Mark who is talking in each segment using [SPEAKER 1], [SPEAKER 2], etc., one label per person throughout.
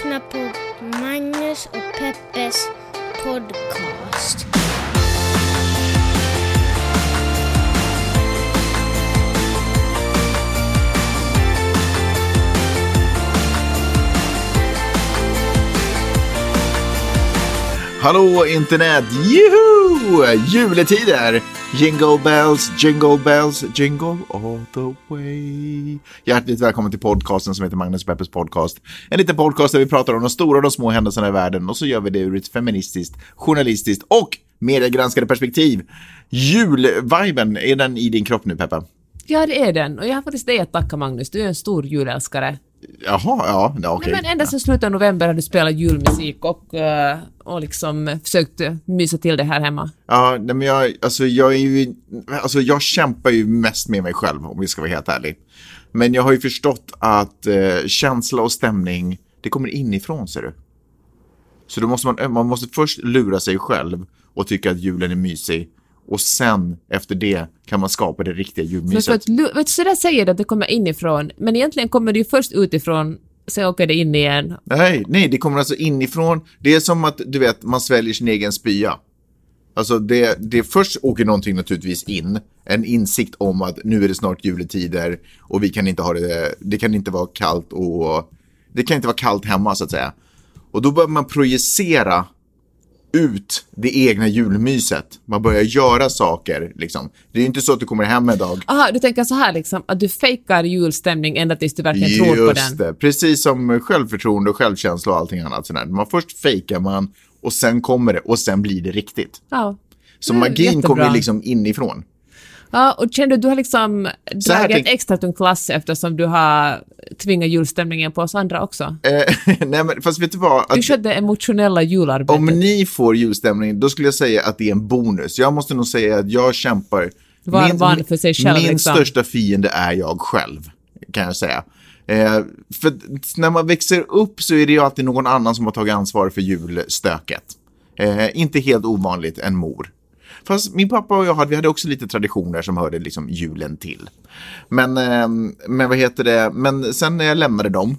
[SPEAKER 1] lyssnar på Magnus och Peppes podcast.
[SPEAKER 2] Hallå internet! Juhu! Juletider! Jingle bells, jingle bells, jingle all the way. Hjärtligt välkommen till podcasten som heter Magnus Peppers podcast. En liten podcast där vi pratar om de stora och de små händelserna i världen och så gör vi det ur ett feministiskt, journalistiskt och mediegranskade perspektiv. Julviben, är den i din kropp nu Peppa?
[SPEAKER 3] Ja, det är den. Och jag har faktiskt dig att tacka Magnus. Du är en stor julälskare.
[SPEAKER 2] Jaha, ja, ja okej.
[SPEAKER 3] Nej, men ända sedan slutet av november har du spelat julmusik och, eh, och liksom försökt mysa till det här hemma.
[SPEAKER 2] Ja, nej, men jag, alltså, jag är ju, alltså jag kämpar ju mest med mig själv om vi ska vara helt ärlig. Men jag har ju förstått att eh, känsla och stämning, det kommer inifrån ser du. Så då måste man, man måste först lura sig själv och tycka att julen är mysig. Och sen efter det kan man skapa det riktiga
[SPEAKER 3] lu- vet så där säger du att det kommer inifrån, men egentligen kommer det ju först utifrån, sen åker det in igen.
[SPEAKER 2] Nej, nej, det kommer alltså inifrån. Det är som att, du vet, man sväljer sin egen spya. Alltså det, det först åker någonting naturligtvis in, en insikt om att nu är det snart juletider och vi kan inte ha det, det kan inte vara kallt och det kan inte vara kallt hemma så att säga. Och då börjar man projicera ut det egna julmyset. Man börjar göra saker liksom. Det är ju inte så att du kommer hem en dag
[SPEAKER 3] Aha, du tänker så här liksom, att du fejkar julstämning ända tills du verkligen tror på den.
[SPEAKER 2] Just det, precis som självförtroende och självkänsla och allting annat. Sådär. Man först fejkar man och sen kommer det och sen blir det riktigt.
[SPEAKER 3] Ja.
[SPEAKER 2] Så
[SPEAKER 3] Det är
[SPEAKER 2] magin kommer liksom inifrån.
[SPEAKER 3] Ja, och känner du, du har liksom dragit
[SPEAKER 2] tänk-
[SPEAKER 3] extra tung klass eftersom du har tvingat julstämningen på oss andra också.
[SPEAKER 2] Eh, nej men fast vet du vad?
[SPEAKER 3] Du
[SPEAKER 2] Att,
[SPEAKER 3] körde det emotionella jularbetet.
[SPEAKER 2] om ni får julstämning, då skulle jag säga att det är en bonus. Jag måste nog säga att jag kämpar.
[SPEAKER 3] Var och en för sig själv,
[SPEAKER 2] min
[SPEAKER 3] liksom.
[SPEAKER 2] största fiende är jag själv, kan jag säga. Eh, för när man växer upp så är det ju alltid någon annan som har tagit ansvar för julstöket. Eh, inte helt ovanligt en mor. Fast min pappa och jag hade, vi hade också lite traditioner som hörde liksom julen till. Men, ehm, men vad heter det, men sen när jag lämnade dem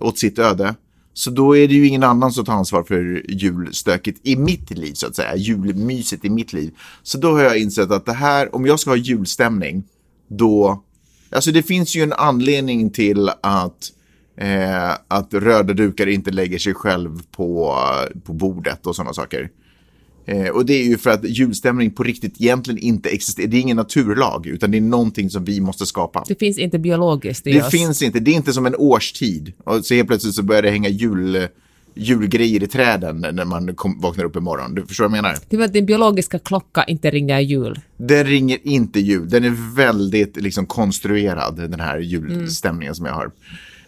[SPEAKER 2] åt sitt öde, så då är det ju ingen annan som tar ansvar för julstöket i mitt liv så att säga, julmyset i mitt liv. Så då har jag insett att det här, om jag ska ha julstämning, då, alltså det finns ju en anledning till att eh, att röda dukar inte lägger sig själv på, på bordet och sådana saker. Eh, och det är ju för att julstämning på riktigt egentligen inte existerar. Det är ingen naturlag, utan det är någonting som vi måste skapa.
[SPEAKER 3] Det finns inte biologiskt i
[SPEAKER 2] Det
[SPEAKER 3] oss.
[SPEAKER 2] finns inte, det är inte som en årstid. Och så helt plötsligt så börjar det hänga jul, julgrejer i träden när man kom, vaknar upp imorgon. Du förstår vad jag menar?
[SPEAKER 3] Det var att din biologiska klocka inte ringer jul.
[SPEAKER 2] Den ringer inte jul. Den är väldigt liksom konstruerad, den här julstämningen som jag har.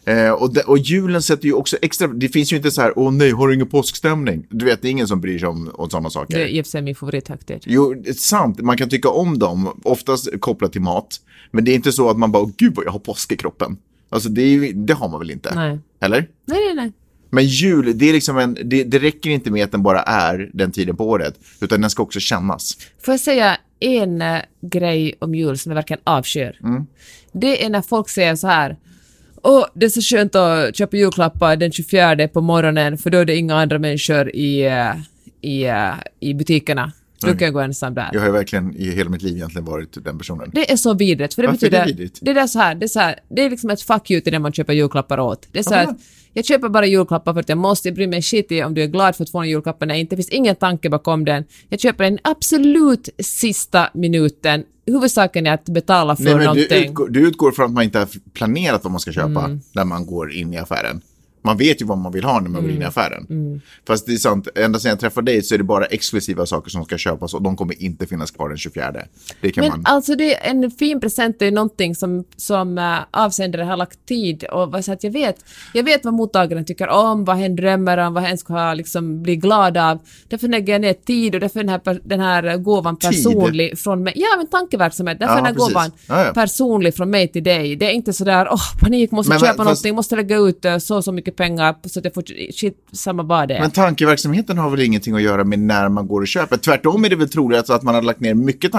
[SPEAKER 2] Eh, och, de, och julen sätter ju också extra, det finns ju inte så här, åh nej, har du ingen påskstämning? Du vet, det är ingen som bryr sig om, om sådana saker.
[SPEAKER 3] Det är i och för sig min favorithögtid.
[SPEAKER 2] Jo, det är sant. Man kan tycka om dem, oftast kopplat till mat. Men det är inte så att man bara, "Åh, gud vad jag har påsk i kroppen. Alltså det, är, det har man väl inte?
[SPEAKER 3] Nej.
[SPEAKER 2] Eller?
[SPEAKER 3] Nej, nej, nej.
[SPEAKER 2] Men jul, det, är liksom en, det, det räcker inte med att den bara är den tiden på året, utan den ska också kännas.
[SPEAKER 3] Får jag säga en eh, grej om jul som jag verkligen avskyr?
[SPEAKER 2] Mm.
[SPEAKER 3] Det är när folk säger så här Åh, det är så skönt att köpa julklappar den 24 på morgonen för då är det inga andra människor i, eh, i, eh, i butikerna. Då kan jag gå ensam där.
[SPEAKER 2] Jag har ju verkligen i hela mitt liv egentligen varit den personen.
[SPEAKER 3] Det är så vidrigt. För det
[SPEAKER 2] Varför är det
[SPEAKER 3] betyder,
[SPEAKER 2] vidrigt?
[SPEAKER 3] det, är så här, det är så här, det är liksom ett fuck you till det man köper julklappar åt. Det är så här, att jag köper bara julklappar för att jag måste, jag bryr mig shit i om du är glad för att få en julklapp eller inte. Det finns ingen tanke bakom den. Jag köper den absolut sista minuten. Huvudsaken är att betala för
[SPEAKER 2] Nej, men du,
[SPEAKER 3] någonting.
[SPEAKER 2] utgår, du utgår från att man inte har planerat vad man ska köpa
[SPEAKER 3] Mm.
[SPEAKER 2] när man går in i affären. Man vet ju vad man vill ha när man går in i
[SPEAKER 3] Mm.
[SPEAKER 2] affären. Fast det är sant, ända sedan jag träffade dig så är det bara exklusiva saker som ska köpas och de kommer inte finnas kvar den 24. Det kan
[SPEAKER 3] Men
[SPEAKER 2] man...
[SPEAKER 3] alltså det är en fin present är någonting som, som uh, avsändare har lagt tid och så att jag vet, jag vet vad mottagaren tycker om, vad hen drömmer om, vad hen ska ha, liksom, bli glad av. Därför lägger jag ner tid och därför är den här, den här gåvan
[SPEAKER 2] Tid?
[SPEAKER 3] personlig från mig. Ja, men tankeverksamhet. Därför
[SPEAKER 2] Ja,
[SPEAKER 3] är den här
[SPEAKER 2] precis.
[SPEAKER 3] gåvan
[SPEAKER 2] Ja, ja.
[SPEAKER 3] personlig från mig till dig. Det är inte sådär, åh, panik, måste
[SPEAKER 2] Men,
[SPEAKER 3] köpa
[SPEAKER 2] men, fast-
[SPEAKER 3] någonting, måste lägga ut eh, så och så mycket pengar så att jag får, shit, samma vad det är.
[SPEAKER 2] Men tankeverksamheten har väl ingenting att göra med när man går och köper. Tvärtom är det väl troligt att man har lagt ner mycket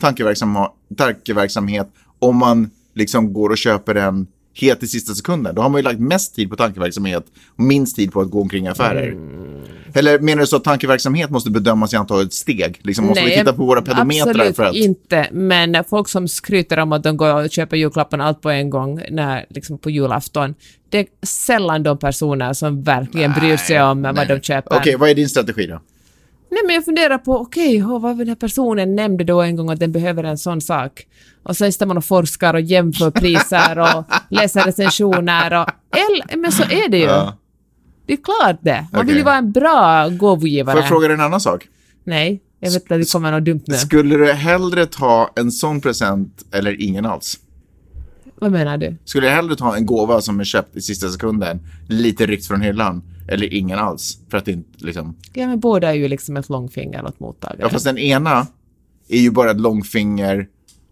[SPEAKER 2] tankeverksam, tankeverksamhet om man liksom går och köper den helt i sista sekunden. Då har man ju lagt mest tid på tankeverksamhet och minst tid på att gå omkring affärer.
[SPEAKER 3] Mm.
[SPEAKER 2] Eller menar du så att tankeverksamhet måste bedömas i antalet steg? Liksom, måste vi titta på våra pedometrar
[SPEAKER 3] absolut
[SPEAKER 2] för att...
[SPEAKER 3] inte. Men folk som skryter om att de går och köper julklapparna allt på en gång när, liksom på julafton, det är sällan de personer som verkligen bryr sig om vad
[SPEAKER 2] Nej.
[SPEAKER 3] de köper.
[SPEAKER 2] Okej, vad är din strategi då?
[SPEAKER 3] Nej, men jag funderar på, okej, okay, vad den här personen nämnde då en gång att den behöver en sån sak. Och så står man och forskar och jämför priser och läser recensioner och... Eller, men så är det ju.
[SPEAKER 2] Ja.
[SPEAKER 3] Det är klart det. Man vill ju vara en bra gåvogivare.
[SPEAKER 2] Får jag fråga dig en annan sak?
[SPEAKER 3] Nej, jag vet att det kommer något dumt nu.
[SPEAKER 2] Skulle du hellre ta en sån present eller ingen alls?
[SPEAKER 3] Vad menar du?
[SPEAKER 2] Skulle jag hellre ta en gåva som är köpt i sista sekunden, lite ryckt från hyllan, eller ingen alls? För att det inte liksom...
[SPEAKER 3] Ja, men båda är ju liksom ett långfinger åt mottagaren.
[SPEAKER 2] Ja, fast den ena är ju bara ett långfinger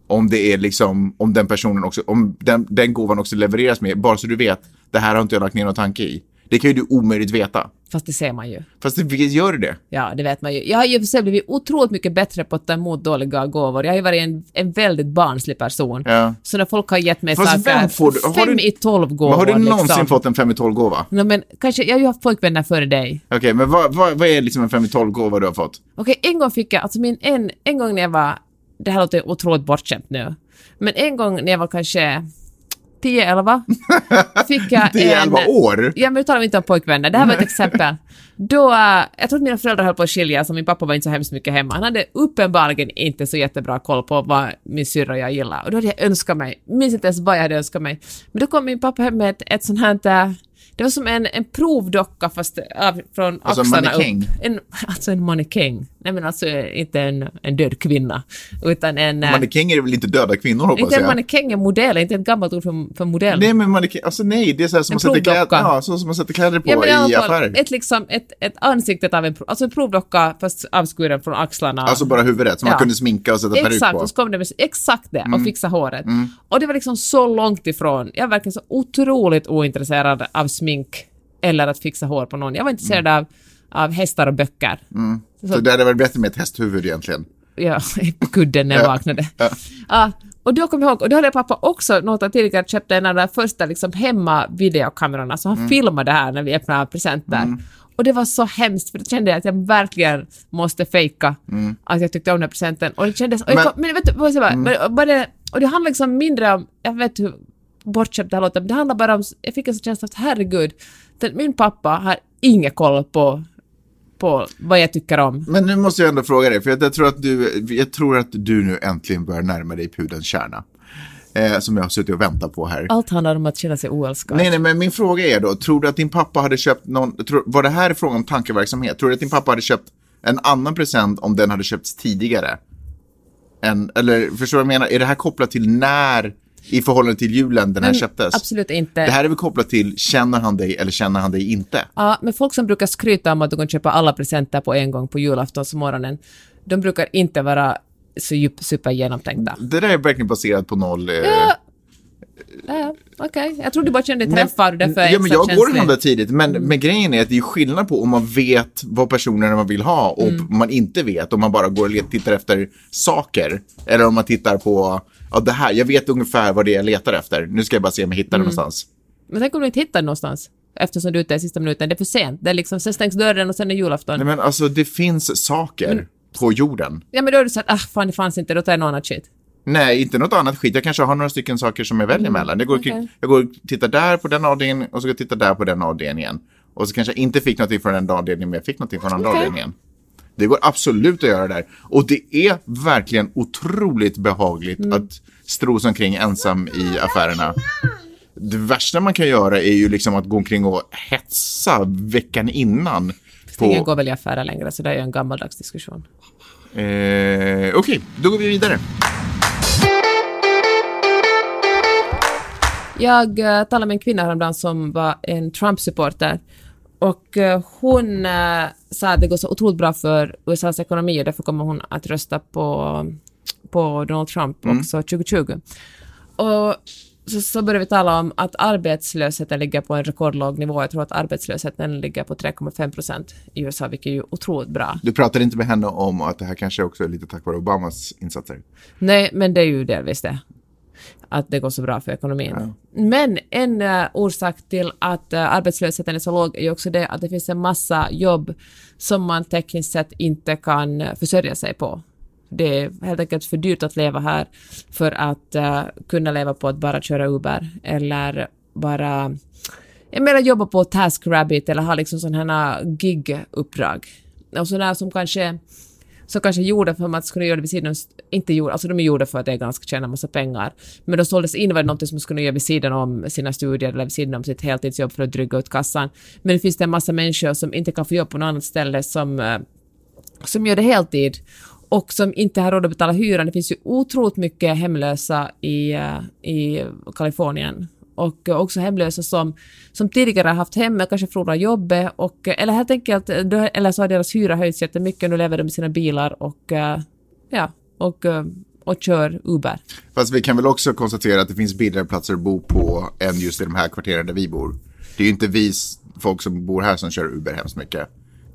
[SPEAKER 2] om det är liksom, om den personen också, om den, den gåvan också levereras med, bara så du vet, det här har inte jag lagt ner någon tanke i. Det kan ju du omöjligt veta.
[SPEAKER 3] Fast det ser man ju.
[SPEAKER 2] Fast det, gör det?
[SPEAKER 3] Ja, det vet man ju. Jag har ju för sig blivit otroligt mycket bättre på att ta emot dåliga gåvor. Jag har ju varit en, en väldigt barnslig person.
[SPEAKER 2] Ja.
[SPEAKER 3] Så när folk har gett mig
[SPEAKER 2] Fast
[SPEAKER 3] saker,
[SPEAKER 2] vem får du- har
[SPEAKER 3] fem
[SPEAKER 2] du-
[SPEAKER 3] i tolv gåvor
[SPEAKER 2] Men har du någonsin
[SPEAKER 3] liksom.
[SPEAKER 2] fått en 5 i 12 gåva?
[SPEAKER 3] No, men kanske, jag har ju haft pojkvänner före dig.
[SPEAKER 2] Okej, men vad, vad, vad är liksom en 5 i 12 gåva du har fått?
[SPEAKER 3] Okej, en gång fick jag, alltså min, en, en gång när jag var, det här låter otroligt bortskämt nu, men en gång när jag var kanske 10-11 fick jag
[SPEAKER 2] Det är
[SPEAKER 3] en...
[SPEAKER 2] 11 år?
[SPEAKER 3] Ja, men nu talar vi inte om pojkvänner. Det här var ett exempel. Då, äh, jag tror att mina föräldrar höll på att skilja, så min pappa var inte så hemskt mycket hemma. Han hade uppenbarligen inte så jättebra koll på vad min syrra och jag gillar. Och då hade jag önskat mig, minns inte ens vad jag hade önskat mig. Men då kom min pappa hem med ett, ett sånt här, äh, det var som en, en provdocka fast av, från
[SPEAKER 2] Alltså en
[SPEAKER 3] axlarna
[SPEAKER 2] mannekäng?
[SPEAKER 3] upp. En, alltså en mannekäng. Nej men alltså inte en, en död kvinna, utan en... äh,
[SPEAKER 2] Mannekänger är väl inte döda kvinnor hoppas
[SPEAKER 3] inte en
[SPEAKER 2] jag?
[SPEAKER 3] mannekäng, en modell, inte ett gammalt ord för, för modell.
[SPEAKER 2] Nej men mannekäng, alltså nej, det är så här som
[SPEAKER 3] En
[SPEAKER 2] man sätter kläder, ja, så som man sätter kläder på
[SPEAKER 3] Ja, men
[SPEAKER 2] i,
[SPEAKER 3] fall,
[SPEAKER 2] affärer.
[SPEAKER 3] ett, liksom, ett, ett ansiktet av en, alltså en provdocka fast avskuren från axlarna.
[SPEAKER 2] Alltså bara huvudet, som man
[SPEAKER 3] Ja.
[SPEAKER 2] kunde sminka och sätta peruk
[SPEAKER 3] Exakt,
[SPEAKER 2] på. Mm.
[SPEAKER 3] och så kom det med exakt det och fixa håret. Och det var liksom så långt ifrån. Jag är verkligen så otroligt ointresserad av smink eller att fixa hår på någon. Jag var intresserad
[SPEAKER 2] Mm.
[SPEAKER 3] av, av hästar och böcker.
[SPEAKER 2] Så det hade varit bättre med ett hästhuvud egentligen.
[SPEAKER 3] Ja, på kudden när jag
[SPEAKER 2] Ja.
[SPEAKER 3] vaknade.
[SPEAKER 2] Ja.
[SPEAKER 3] Ja, och då kom jag ihåg, och då hade pappa också något år tidigare köpt en av de första liksom hemma videokamerorna, så han
[SPEAKER 2] Mm.
[SPEAKER 3] filmade det här när vi öppnade presenter. Och det var så hemskt, för då kände jag att jag verkligen måste fejka att jag tyckte om den här presenten. Och det kändes... Och jag
[SPEAKER 2] Mm. Men-
[SPEAKER 3] kom, men vet du, vad jag säger, men, bara det, och det handlar liksom mindre om, jag vet hur bortskämt det här låter, men det handlar bara om, jag fick en sån känsla att herregud, min pappa har ingen koll på, på vad jag tycker om.
[SPEAKER 2] Men nu måste jag ändå fråga dig, för jag, jag, tror att du, jag tror att du nu äntligen börjar närma dig pudelns kärna. Eh, som jag har suttit och väntat på här.
[SPEAKER 3] Allt handlar om att känna sig oälskad.
[SPEAKER 2] Nej, nej, men min fråga är då, tror du att din pappa hade köpt någon, tror, var det här frågan om tankeverksamhet? Tror du att din pappa hade köpt en annan present om den hade köpts tidigare? En, eller förstår du vad jag menar? Är det här kopplat till när i förhållande till julen den här köptes?
[SPEAKER 3] Absolut inte.
[SPEAKER 2] Det här är väl kopplat till, känner han dig eller känner han dig inte?
[SPEAKER 3] Ja, men folk som brukar skryta om att de kan köpa alla presenter på en gång på julaftonsmorgonen, de brukar inte vara så djup, supergenomtänkta.
[SPEAKER 2] Det där är verkligen baserat på noll. Eh,
[SPEAKER 3] Ja, ja, okej. Jag tror du bara kände träffad och därför är
[SPEAKER 2] ja, men jag går och handlar tidigt, men, men grejen är att det är skillnad på om man vet vad personerna man vill ha och
[SPEAKER 3] Mm.
[SPEAKER 2] man inte vet, om man bara går och tittar efter saker. Eller om man tittar på, ja det här, jag vet ungefär vad det är jag letar efter. Nu ska jag bara se om jag hittar det
[SPEAKER 3] Mm.
[SPEAKER 2] någonstans.
[SPEAKER 3] Men tänk om du inte hittar det någonstans, eftersom du är ute i sista minuten. Det är för sent. Det är liksom, sen stängs dörren och sen är julafton.
[SPEAKER 2] Nej men alltså det finns saker på jorden.
[SPEAKER 3] Ja, men då är du så att, ah, fan det fanns inte, då tar jag någon annat shit.
[SPEAKER 2] Nej, inte något annat skit. Jag kanske har några stycken saker som jag väljer mellan. Jag går, och-
[SPEAKER 3] Mm, okej.
[SPEAKER 2] jag går och tittar där på den avdelningen och så går jag titta där på den avdelningen. Och så kanske jag inte fick någonting från den avdelningen, men jag fick någonting från den
[SPEAKER 3] Okej.
[SPEAKER 2] avdelningen. Det går absolut att göra där. Och det är verkligen otroligt behagligt
[SPEAKER 3] Mm.
[SPEAKER 2] att strosa omkring ensam i affärerna. Det värsta man kan göra är ju liksom att gå omkring och hetsa veckan innan.
[SPEAKER 3] Ingen
[SPEAKER 2] På,
[SPEAKER 3] går väl i affärer längre, så det är en gammaldags diskussion.
[SPEAKER 2] eh, Okej, då går vi vidare.
[SPEAKER 3] Jag uh, talade med en kvinna häromdagen som var en Trump-supporter och eh, hon eh, sa att det går så otroligt bra för USAs ekonomi och därför kommer hon att rösta på, på Donald Trump också 2020. Och så, så började vi tala om att arbetslösheten ligger på en rekordlåg nivå. Jag tror att arbetslösheten ligger på 3,5 procent i USA, vilket är ju otroligt bra.
[SPEAKER 2] Du pratade inte med henne om att det här kanske också är lite tack vare Obamas insatser.
[SPEAKER 3] Nej, men det är ju delvis det. Att det går så bra för ekonomin. Men en uh, orsak till att uh, arbetslösheten är så låg är ju också det att det finns en massa jobb som man tekniskt sett inte kan uh, försörja sig på. Det är helt enkelt för dyrt att leva här för att kunna leva på att bara köra Uber eller bara jag menar jobba på TaskRabbit eller ha liksom sådana gig-uppdrag. Och sådana som kanske så kanske gjorda för att man skulle göra det vid sidan inte gjorda, alltså de är gjorda för att det är ganska tjäna massa pengar. Men de såldes in var det något som man skulle göra vid sidan om sina studier eller vid sidan om sitt heltidsjobb för att dryga ut kassan. Men det finns det en massa människor som inte kan få jobb på något annat ställe som, eh, som gör det heltid och som inte har råd att betala hyran. Det finns ju otroligt mycket hemlösa i, eh, i Kalifornien och också hemlösa som, som tidigare har haft hemmet kanske förlorat jobbet och, eller helt enkelt, eller så har deras hyra höjts jättemycket, nu lever de i sina bilar och, eh, ja, och, eh, och kör Uber.
[SPEAKER 2] Fast vi kan väl också konstatera att det finns billigare platser att bo på än just i de här kvarteren där vi bor. Det är ju inte vi folk som bor här som kör Uber hemskt mycket.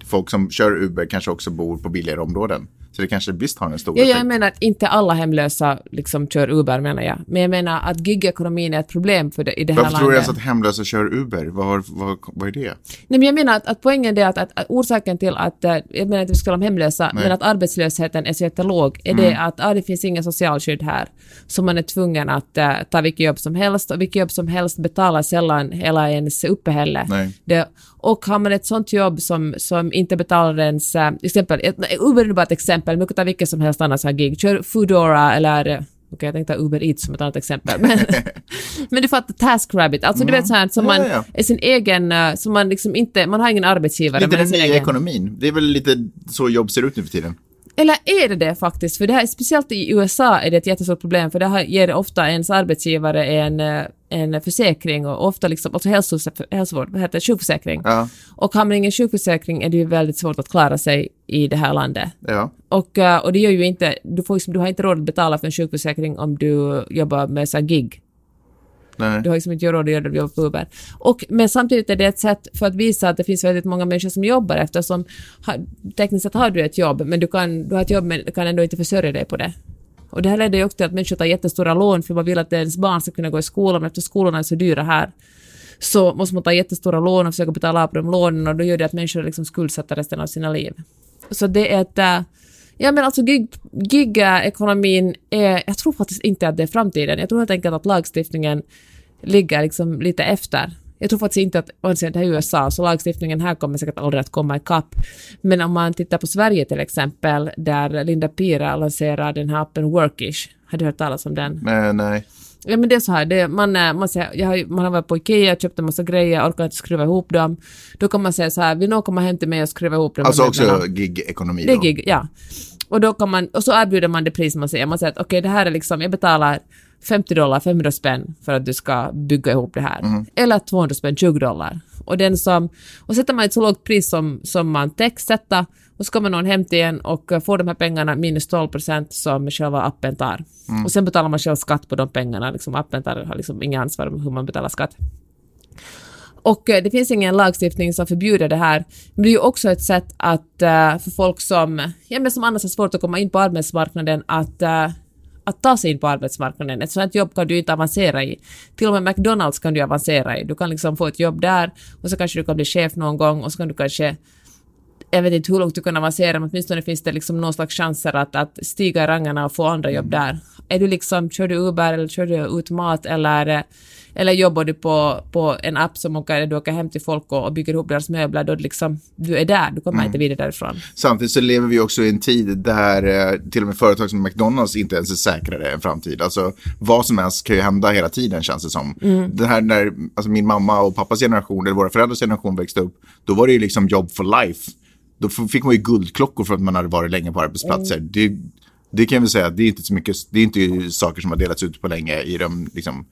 [SPEAKER 2] Folk som kör Uber kanske också bor på billigare områden. Så det kanske visst har en stor
[SPEAKER 3] ja, effekt. Jag menar att inte alla hemlösa liksom kör Uber menar jag. Men jag menar att gigekonomin är ett problem för det, i det här
[SPEAKER 2] Varför
[SPEAKER 3] landet.
[SPEAKER 2] tror du ens att hemlösa kör Uber? Vad, vad, vad är det?
[SPEAKER 3] Nej, men jag menar att, att poängen är att, att, att, orsaken till att, eh, jag menar inte vi ska om hemlösa, Nej. men att arbetslösheten är så jättelåg, är mm. det att ah, det finns ingen socialskydd här. Så man är tvungen att uh, ta vilket jobb som helst och vilket jobb som helst betalar sällan hela ens uppehälle. Det, och har man ett sånt jobb som, som inte betalar ens, uh, exempel, Uber är bara ett exempel, men du kan ta vilket som helst annat så här gig, kör Foodora eller Okej, okay, jag tänkte Uber Eats som ett annat exempel. Men, men du fattar TaskRabbit, alltså mm. du vet så här som man ja, ja. är sin egen, uh, som man liksom inte, man har ingen arbetsgivare.
[SPEAKER 2] Lite den nya egen... ekonomin. Det är väl lite så jobb ser ut nu för tiden.
[SPEAKER 3] Eller är det det faktiskt? För det här, speciellt i USA är det ett jättestort problem, för det här ger ofta ens arbetsgivare en, eh, en försäkring och ofta liksom, alltså hälsovård, vad heter det, sjukförsäkring. Ja. Och har man ingen sjukförsäkring är det ju väldigt svårt att klara sig i det här landet.
[SPEAKER 2] Ja.
[SPEAKER 3] Och, eh, och det gör ju inte, du, får liksom, du har inte råd att betala för en sjukförsäkring om du jobbar med så gig. Nej. Du har liksom inte råd att göra det jobbar på Uber. Och, men samtidigt är det ett sätt för att visa att det finns väldigt många människor som jobbar eftersom ha, tekniskt sett har du ett jobb, men du, kan, du har ett jobb men kan ändå inte försörja dig på det. Och det här leder ju också till att människor tar jättestora lån för man vill att ens barn ska kunna gå i skolan, men eftersom skolorna är så dyra här så måste man ta jättestora lån och försöka betala av på de lånen och då gör det att människor är liksom skuldsatta resten av sina liv. Så det är ett... Eh, Ja men alltså gig-ekonomin gig är... Jag tror faktiskt inte att det är framtiden. Jag tror helt enkelt att lagstiftningen ligger liksom lite efter. Jag tror faktiskt inte att, det här är USA, så lagstiftningen här kommer säkert aldrig att komma ikapp. Men om man tittar på Sverige till exempel, där Linda Pira lanserar den här appen Workish. Har du hört talas om den?
[SPEAKER 2] Men, nej.
[SPEAKER 3] Ja men det är så här, det, man, man, säger, jag har, man har varit på Ikea, köpt en massa grejer, orkar inte skruva ihop dem. Då kan man säga så här, vill någon komma hem till mig och skruva ihop dem?
[SPEAKER 2] Alltså också gig-ekonomi?
[SPEAKER 3] Det är gig, ja. Och då kan man, och så erbjuder man det pris man säger. Man säger att okej, okay, det här är liksom, jag betalar 50 dollar, 500 spänn för att du ska bygga ihop det här. Mm. Eller 200 spänn, 20 dollar. Och, den som, och sätter man ett så lågt pris som, som man täcks sätta och så kommer någon hem till en och får de här pengarna minus 12 procent som själva appen tar. Mm. Och sen betalar man själv skatt på de pengarna. Liksom appen tar, har liksom inga ansvar för hur man betalar skatt. Och eh, det finns ingen lagstiftning som förbjuder det här. Men det är ju också ett sätt att uh, för folk som, ja, men som annars har svårt att komma in på arbetsmarknaden att att ta sig in på arbetsmarknaden. Ett sådant jobb kan du inte avancera i. Till och med McDonalds kan du avancera i. Du kan liksom få ett jobb där och så kanske du kan bli chef någon gång och så kan du kanske jag vet inte hur långt du kan avancera, men åtminstone finns det liksom någon slags chanser att, att stiga i rangarna och få andra jobb där. Är du liksom, kör du Uber eller kör du ut mat eller eller jobbar du på, på en app som åker, du åker hem till folk och, och bygger ihop deras möbler, då liksom, du är där, du kommer mm. inte vidare därifrån.
[SPEAKER 2] Samtidigt så lever vi också i en tid där eh, till och med företag som McDonalds inte ens är säkrare än framtid. Alltså vad som helst kan ju hända hela tiden känns det som. Mm. Det här när alltså, min mamma och pappas generation, eller våra föräldrars generation växte upp, då var det ju liksom jobb for life. Då fick man ju guldklockor för att man hade varit länge på arbetsplatser. Mm. Det, det kan vi säga, det är inte så mycket, det är inte saker som har delats ut på länge i de liksom,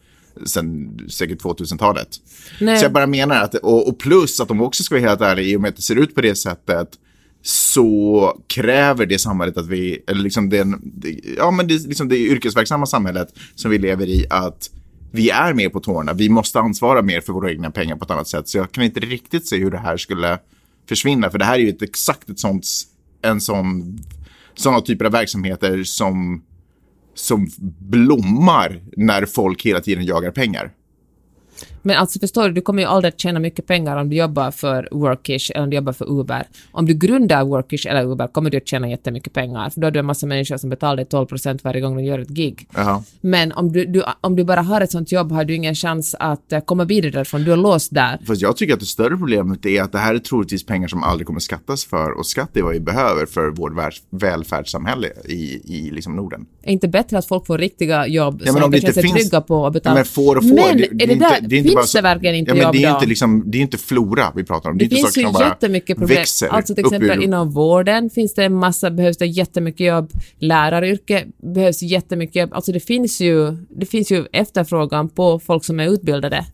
[SPEAKER 2] sen säkert 2000-talet. Så jag bara menar att, och, och, plus att de också ska vara helt ärliga, i och med att det ser ut på det sättet, så kräver det samhället att vi, eller liksom det, ja men det, liksom det yrkesverksamma samhället som vi lever i, att vi är mer på tårna. Vi måste ansvara mer för våra egna pengar på ett annat sätt. Så jag kan inte riktigt se hur det här skulle försvinna. För det här är ju ett exakt ett sånt, en sån, sådana typer av verksamheter som som blommar när folk hela tiden jagar pengar.
[SPEAKER 3] Men alltså förstår du, du kommer ju aldrig att tjäna mycket pengar om du jobbar för Workish eller om du jobbar för Uber. Om du grundar Workish eller Uber kommer du att tjäna jättemycket pengar, för då har du en massa människor som betalar dig 12 procent varje gång de gör ett gig.
[SPEAKER 2] Jaha.
[SPEAKER 3] Men om du, du, om du bara har ett sånt jobb har du ingen chans att eh, komma vidare därifrån, du är låst där.
[SPEAKER 2] Fast jag tycker att det större problemet är att det här är troligtvis pengar som aldrig kommer skattas för och skatt är vad vi behöver för vårt välfärdssamhälle i, i liksom Norden.
[SPEAKER 3] Är inte bättre att folk får riktiga jobb
[SPEAKER 2] Ja,
[SPEAKER 3] som
[SPEAKER 2] om
[SPEAKER 3] de
[SPEAKER 2] det
[SPEAKER 3] känna sig
[SPEAKER 2] finns-
[SPEAKER 3] trygga på och betala?
[SPEAKER 2] Men får och får.
[SPEAKER 3] Men
[SPEAKER 2] det,
[SPEAKER 3] är det, där,
[SPEAKER 2] det är inte
[SPEAKER 3] finns
[SPEAKER 2] så-
[SPEAKER 3] det verkligen inte
[SPEAKER 2] ja, men
[SPEAKER 3] jobb
[SPEAKER 2] det är
[SPEAKER 3] då?
[SPEAKER 2] inte liksom, Det är inte flora vi pratar om. Det,
[SPEAKER 3] Det finns ju
[SPEAKER 2] bara
[SPEAKER 3] jättemycket problem.
[SPEAKER 2] växer
[SPEAKER 3] Alltså till exempel
[SPEAKER 2] ur-
[SPEAKER 3] inom vården finns det en massa, behövs det jättemycket jobb. Läraryrke behövs jättemycket jobb. Alltså det finns ju, det finns ju efterfrågan på folk som är utbildade.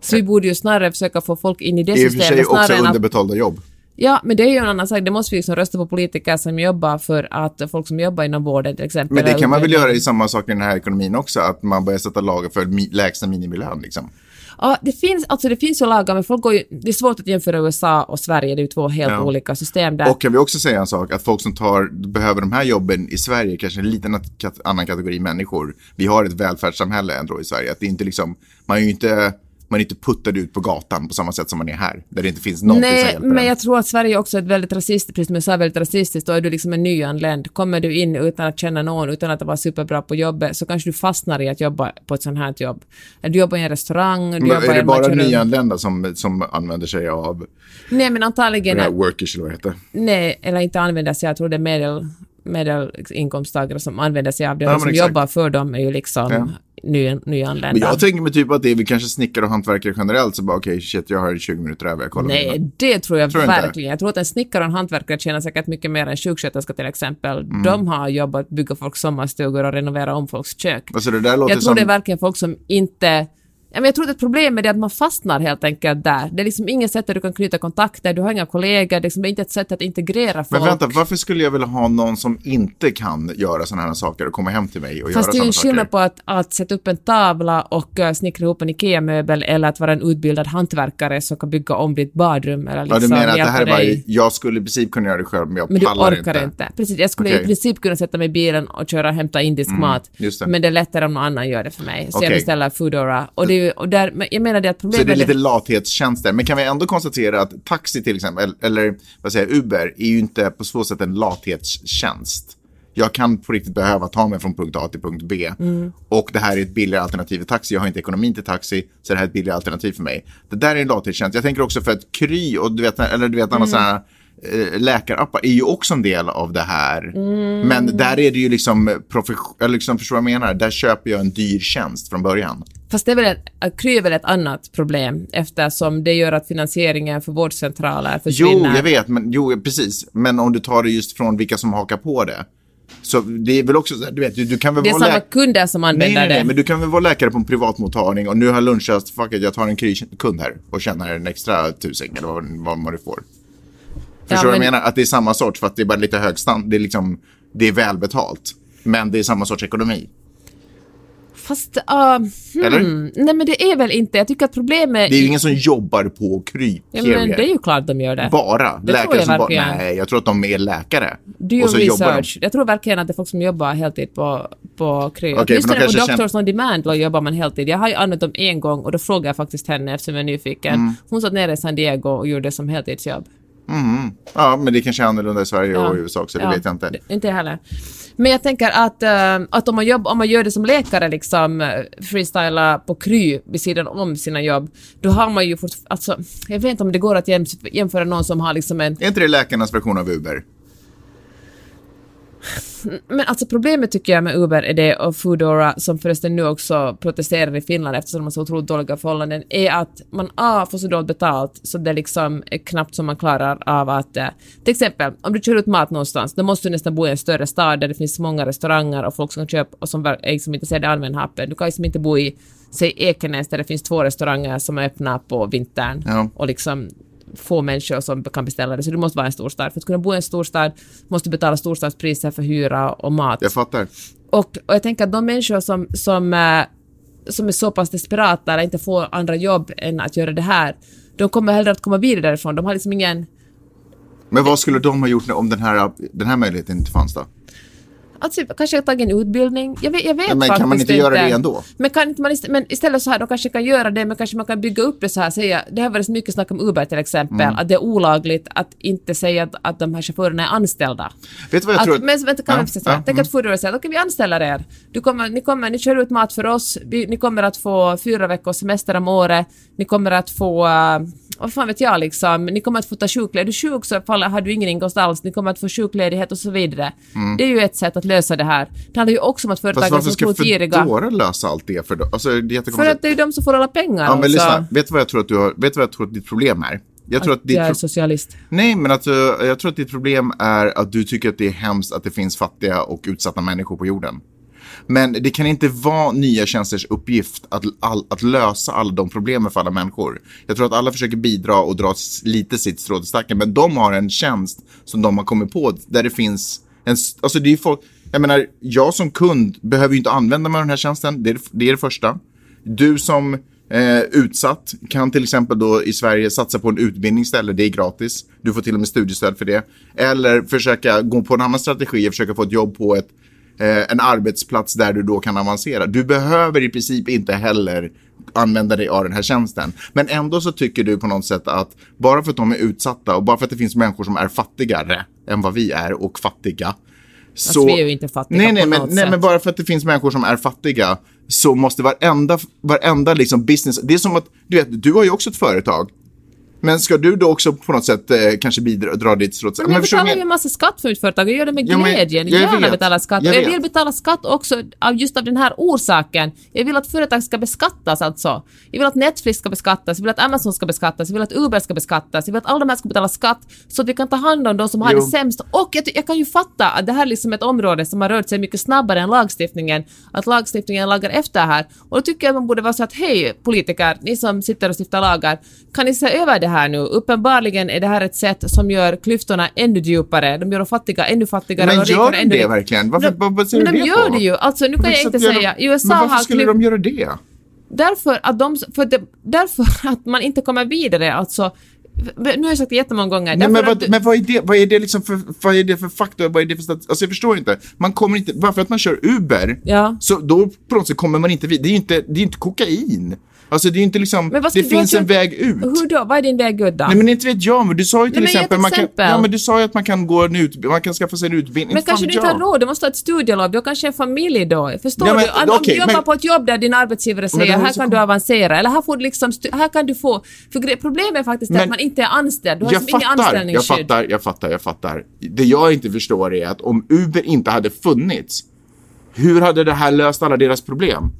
[SPEAKER 3] Så vi borde ju snarare försöka få folk in i det
[SPEAKER 2] I och för sig
[SPEAKER 3] systemet
[SPEAKER 2] också underbetalda jobb.
[SPEAKER 3] Ja, men det är ju en annan sak. Det måste vi liksom rösta på politiker som jobbar för att folk som jobbar inom vården till exempel.
[SPEAKER 2] Men det kan man väl göra i samma sak i den här ekonomin också, att man börjar sätta lagar för lägsta minimilön liksom.
[SPEAKER 3] Ja, det finns, alltså det finns ju lagar, men folk går ju, det är svårt att jämföra USA och Sverige, det är ju två helt
[SPEAKER 2] Ja.
[SPEAKER 3] olika system där.
[SPEAKER 2] Och kan vi också säga en sak, att folk som tar, behöver de här jobben i Sverige, kanske en liten annan kategori människor. Vi har ett välfärdssamhälle ändå i Sverige, att det är inte liksom, man är ju inte, man är inte puttad ut på gatan på samma sätt som man är här, där det inte finns som
[SPEAKER 3] Nej,
[SPEAKER 2] hjälper
[SPEAKER 3] men
[SPEAKER 2] en.
[SPEAKER 3] jag tror att Sverige också är ett väldigt rasistiskt, precis som jag sa, väldigt rasistiskt. Då är du liksom en nyanländ. Kommer du in utan att känna någon, utan att vara superbra på jobbet, så kanske du fastnar i att jobba på ett sånt här jobb. Du jobbar i en restaurang, du
[SPEAKER 2] Men
[SPEAKER 3] jobbar
[SPEAKER 2] är det bara nyanlända som, som använder sig av
[SPEAKER 3] Nej, men antagligen...
[SPEAKER 2] det här workers eller vad heter?
[SPEAKER 3] Nej, eller inte använder sig, jag tror det är medel, medelinkomsttagare som använder sig av det.
[SPEAKER 2] Ja,
[SPEAKER 3] de
[SPEAKER 2] men
[SPEAKER 3] som
[SPEAKER 2] exakt.
[SPEAKER 3] jobbar för dem är ju liksom
[SPEAKER 2] Ja.
[SPEAKER 3] Ny,
[SPEAKER 2] Men
[SPEAKER 3] nyanlända.
[SPEAKER 2] jag tänker mig typ att det är väl kanske snickare och hantverkare generellt, så bara okej, shit, jag har 20 minuter över, jag kollar
[SPEAKER 3] Nej,
[SPEAKER 2] mina.
[SPEAKER 3] det tror jag
[SPEAKER 2] Tror
[SPEAKER 3] verkligen. Jag tror att en snickare och en hantverkare tjänar säkert mycket mer än sjuksköterska till exempel.
[SPEAKER 2] Mm.
[SPEAKER 3] De har jobbat bygga folks sommarstugor och renovera om folks kök.
[SPEAKER 2] Alltså
[SPEAKER 3] Jag tror
[SPEAKER 2] som...
[SPEAKER 3] det är verkligen folk som inte... Ja, men jag tror att ett problem är det att man fastnar helt enkelt där. Det är liksom inget sätt där du kan knyta kontakter, du har inga kollegor, det är liksom inte ett sätt att integrera folk.
[SPEAKER 2] Men vänta, varför skulle jag vilja ha någon som inte kan göra sådana här saker och komma hem till mig och
[SPEAKER 3] Fast det är
[SPEAKER 2] göra
[SPEAKER 3] ju
[SPEAKER 2] sådana
[SPEAKER 3] en skillnad
[SPEAKER 2] saker?
[SPEAKER 3] på att, att sätta upp en tavla och uh, snickra ihop en IKEA-möbel eller att vara en utbildad hantverkare som kan bygga om ditt badrum eller
[SPEAKER 2] Ja,
[SPEAKER 3] liksom
[SPEAKER 2] du menar att det här är bara, jag skulle i princip kunna göra det själv, men jag
[SPEAKER 3] Men du
[SPEAKER 2] pallar
[SPEAKER 3] orkar inte.
[SPEAKER 2] inte.
[SPEAKER 3] Precis, jag skulle
[SPEAKER 2] Okej.
[SPEAKER 3] i princip kunna sätta mig i bilen och köra och hämta indisk mat.
[SPEAKER 2] just det.
[SPEAKER 3] Men det är lättare om någon annan gör det för mig. Så jag
[SPEAKER 2] Okej.
[SPEAKER 3] beställer Foodora. Och, det är ju, och där, jag menar det att
[SPEAKER 2] Så
[SPEAKER 3] problemet
[SPEAKER 2] det är lite lathetstjänster. Men kan vi ändå konstatera att taxi till exempel, eller vad säger Uber, är ju inte på så sätt en lathetstjänst. Jag kan på riktigt behöva ta mig från punkt A till punkt B.
[SPEAKER 3] Mm.
[SPEAKER 2] Och det här är ett billigare alternativ till taxi. Jag har inte ekonomin till taxi, så det här är ett billigare alternativ för mig. Det där är en lathetstjänst. Jag tänker också för att Kry och du vet, eller du vet,
[SPEAKER 3] Mm.
[SPEAKER 2] sådana eh, läkarappar är ju också en del av det här.
[SPEAKER 3] Mm.
[SPEAKER 2] Men där är det ju liksom, profession, eller liksom, förstår vad jag menar? Där köper jag en dyr tjänst från början.
[SPEAKER 3] Fast det är väl ett, att Kry är väl ett annat problem eftersom det gör att finansieringen för vårdcentraler
[SPEAKER 2] Jo,
[SPEAKER 3] försvinner.
[SPEAKER 2] jag vet, men, jo, precis. Men om du tar det just från vilka som hakar på det. Så det är väl också du vet, du, du kan väl
[SPEAKER 3] Det är samma kunder som
[SPEAKER 2] Nej,
[SPEAKER 3] använder
[SPEAKER 2] nej, nej,
[SPEAKER 3] det.
[SPEAKER 2] men du kan väl vara läkare på en privatmottagning och nu har lunchat, fuck it, jag tar en kund här och tjänar en extra tusing eller vad, vad man nu får. Förstår du vad
[SPEAKER 3] men-
[SPEAKER 2] jag menar? Att det är samma sort för att det är bara lite hög stand, det är liksom, det är välbetalt. Men det är samma sorts ekonomi.
[SPEAKER 3] Fast, uh,
[SPEAKER 2] Eller?
[SPEAKER 3] hmm, nej men det är väl inte. Jag tycker att problemet...
[SPEAKER 2] Det är ju ingen som jobbar på Kry,
[SPEAKER 3] ja, men det är ju klart de gör det.
[SPEAKER 2] Bara.
[SPEAKER 3] Det
[SPEAKER 2] läkare som bara, nej, jag tror att de är läkare. Jobbar de.
[SPEAKER 3] research. Jag tror verkligen att det är folk som jobbar heltid på, på Kry.
[SPEAKER 2] Okej,
[SPEAKER 3] Åtminstone
[SPEAKER 2] men de
[SPEAKER 3] på Doctors on Demand då jobbar man heltid. Jag har ju använt dem en gång och då frågade jag faktiskt henne eftersom jag är nyfiken.
[SPEAKER 2] Mm.
[SPEAKER 3] Hon satt nere i San Diego och gjorde det som heltidsjobb.
[SPEAKER 2] Ja, men det kanske är annorlunda i Sverige
[SPEAKER 3] Ja.
[SPEAKER 2] och i USA också, det
[SPEAKER 3] Ja,
[SPEAKER 2] vet jag inte.
[SPEAKER 3] Inte heller. Men jag tänker att, eh, att om, man jobb, om man gör det som läkare, liksom uh, freestyla på Kry vid sidan om sina jobb, då har man ju fort, alltså, jag vet inte om det går att jämf- jämföra någon som har liksom en
[SPEAKER 2] Är inte det läkarnas version av Uber?
[SPEAKER 3] Men alltså problemet tycker jag med Uber är det och Foodora som förresten nu också protesterar i Finland eftersom de har så otroligt dåliga förhållanden är att man A får så dåligt betalt så det liksom är knappt som man klarar av att eh, till exempel om du kör ut mat någonstans då måste du nästan bo i en större stad där det finns många restauranger och folk som kan köpa och som är liksom intresserade av allmänna appen. Du kan liksom inte bo i säg Ekenäs där det finns två restauranger som är öppna på vintern
[SPEAKER 2] Ja.
[SPEAKER 3] och liksom få människor som kan beställa det. Så du måste vara en storstad. För att kunna bo i en storstad måste du betala storstadspriser för hyra och mat.
[SPEAKER 2] Jag fattar.
[SPEAKER 3] Och, och jag tänker att de människor som, som, eh, som är så pass desperata eller inte får andra jobb än att göra det här, de kommer hellre att komma vidare därifrån. De har liksom ingen...
[SPEAKER 2] Men vad skulle de ha gjort om den här, den här möjligheten inte fanns då?
[SPEAKER 3] Alltså, kanske tagit en utbildning. Jag vet, jag vet
[SPEAKER 2] Ja, men kan man inte göra det ändå?
[SPEAKER 3] Men, kan inte man ist- men istället så här, de kanske kan göra det, men kanske man kan bygga upp det så här, säga, det har varit så mycket snack om Uber till exempel,
[SPEAKER 2] Mm.
[SPEAKER 3] att det är olagligt att inte säga att, att de här chaufförerna är anställda.
[SPEAKER 2] Vet du vad jag
[SPEAKER 3] att,
[SPEAKER 2] tror?
[SPEAKER 3] Men vänta, kan
[SPEAKER 2] Ja,
[SPEAKER 3] säga
[SPEAKER 2] ja,
[SPEAKER 3] tänk
[SPEAKER 2] mm.
[SPEAKER 3] att Foodora säger okej vi anställer er. Du kommer, ni, kommer, ni kör ut mat för oss, vi, ni kommer att få fyra veckors semester om året, ni kommer att få uh, vad fan vet jag liksom, ni kommer att få ta sjukledighet. Är du sjuk så fall har du ingen inkomst alls, ni kommer att få sjukledighet och så vidare. Det är ju ett sätt att lösa det här. Det handlar ju också om att
[SPEAKER 2] Mm. Fast
[SPEAKER 3] företagen
[SPEAKER 2] varför
[SPEAKER 3] som
[SPEAKER 2] ska
[SPEAKER 3] tror giriga...
[SPEAKER 2] Foodora lösa allt det för då? Alltså, det är
[SPEAKER 3] För att det är ju de som får alla pengar
[SPEAKER 2] Ja, men
[SPEAKER 3] alltså.
[SPEAKER 2] lyssna. Vet du vad jag tror att du har, vet du vad jag tror att ditt problem är? Jag tror att, ditt
[SPEAKER 3] jag är socialist.
[SPEAKER 2] Nej, men att, eh, jag tror att ditt problem är att du tycker att det är hemskt att det finns fattiga och utsatta människor på jorden. Men det kan inte vara nya tjänsters uppgift att, all, att lösa alla de problemen för alla människor. Jag tror att alla försöker bidra och dra lite sitt strå till stacken, men de har en tjänst som de har kommit på där det finns en... Alltså det är folk... Jag menar, jag som kund behöver ju inte använda mig av den här tjänsten. Det är det, är det första. Du som eh, utsatt kan till exempel då i Sverige satsa på en utbildning istället. Det är gratis. Du får till och med studiestöd för det. Eller försöka gå på en annan strategi och försöka få ett jobb på ett, en arbetsplats där du då kan avancera. Du behöver i princip inte heller använda dig av den här tjänsten. Men ändå så tycker du på något sätt att bara för att de är utsatta och bara för att det finns människor som är fattigare än vad vi är och fattiga. Så...
[SPEAKER 3] vi är ju inte fattiga
[SPEAKER 2] nej, nej,
[SPEAKER 3] på
[SPEAKER 2] men,
[SPEAKER 3] något
[SPEAKER 2] nej,
[SPEAKER 3] sätt.
[SPEAKER 2] men bara för att det finns människor som är fattiga så måste varenda, varenda liksom business, det är som att, du vet, du har ju också ett företag. Men ska du då också på något sätt eh, kanske bidra, dra ditt strå?
[SPEAKER 3] Men jag betalar ju en massa skatt för mitt företag jag gör det med
[SPEAKER 2] Ja, men
[SPEAKER 3] glädje.
[SPEAKER 2] jag
[SPEAKER 3] gärna
[SPEAKER 2] vet.
[SPEAKER 3] betala skatt.
[SPEAKER 2] Jag
[SPEAKER 3] jag vill betala skatt också av just av den här orsaken. Jag vill att företag ska beskattas alltså. Jag vill att Netflix ska beskattas, jag vill att Amazon ska beskattas, jag vill att Uber ska beskattas, jag vill att alla de här ska betala skatt så att vi kan ta hand om de som har
[SPEAKER 2] Jo.
[SPEAKER 3] det sämst. Och jag, jag kan ju fatta att det här är liksom ett område som har rört sig mycket snabbare än lagstiftningen. Att lagstiftningen lagar efter här. Och då tycker jag att man borde vara så att hej politiker, ni som sitter och stiftar lagar, kan ni se över det här nu? Uppenbarligen är det här ett sätt som gör klyftorna ännu djupare. De gör de fattiga ännu fattigare
[SPEAKER 2] Men
[SPEAKER 3] och
[SPEAKER 2] gör de det verkligen? Varför,
[SPEAKER 3] Men-
[SPEAKER 2] säger
[SPEAKER 3] men
[SPEAKER 2] du
[SPEAKER 3] de
[SPEAKER 2] det
[SPEAKER 3] gör
[SPEAKER 2] på?
[SPEAKER 3] det ju. Alltså nu kan jag inte
[SPEAKER 2] gör de-
[SPEAKER 3] säga. USA
[SPEAKER 2] Men varför
[SPEAKER 3] har
[SPEAKER 2] skulle de göra det?
[SPEAKER 3] Därför att, de, för, det, därför att man inte kommer vidare. Alltså, nu har jag sagt det jättemånga gånger.
[SPEAKER 2] Nej, men, vad,
[SPEAKER 3] du-
[SPEAKER 2] men vad är det, vad är det liksom för, vad är det för faktor, vad är det för stat, alltså jag förstår inte. Man kommer inte, bara för att man kör Uber,
[SPEAKER 3] Ja.
[SPEAKER 2] så då på något sätt kommer man inte vid, det är ju inte, det är inte kokain. Alltså det är ju inte liksom,
[SPEAKER 3] Men vad ska
[SPEAKER 2] det finns en väg ut.
[SPEAKER 3] Hur då? Vad är din väg ut då?
[SPEAKER 2] Nej men inte vet jag, men du sa ju till
[SPEAKER 3] Nej,
[SPEAKER 2] exempel, man kan,
[SPEAKER 3] exempel.
[SPEAKER 2] ja men du sa ju att man kan gå en ut, man kan skaffa sig en utbildning.
[SPEAKER 3] Men kanske du inte har
[SPEAKER 2] jag.
[SPEAKER 3] råd, du måste ha ett studielov, du har kanske en familj då. Förstår
[SPEAKER 2] Ja, men,
[SPEAKER 3] du? Om- Om
[SPEAKER 2] okej,
[SPEAKER 3] du jobbar
[SPEAKER 2] men-
[SPEAKER 3] på ett jobb där din arbetsgivare säger
[SPEAKER 2] här
[SPEAKER 3] kan du avancera, eller här får du liksom, här kan du få... För problemet är faktiskt
[SPEAKER 2] Men-
[SPEAKER 3] att man inte är anställd, du har
[SPEAKER 2] Jag
[SPEAKER 3] liksom
[SPEAKER 2] fattar, jag
[SPEAKER 3] anställningsskydd.
[SPEAKER 2] fattar, jag fattar, jag fattar. Det jag inte förstår är att om Uber inte hade funnits, hur hade det här löst alla deras problem?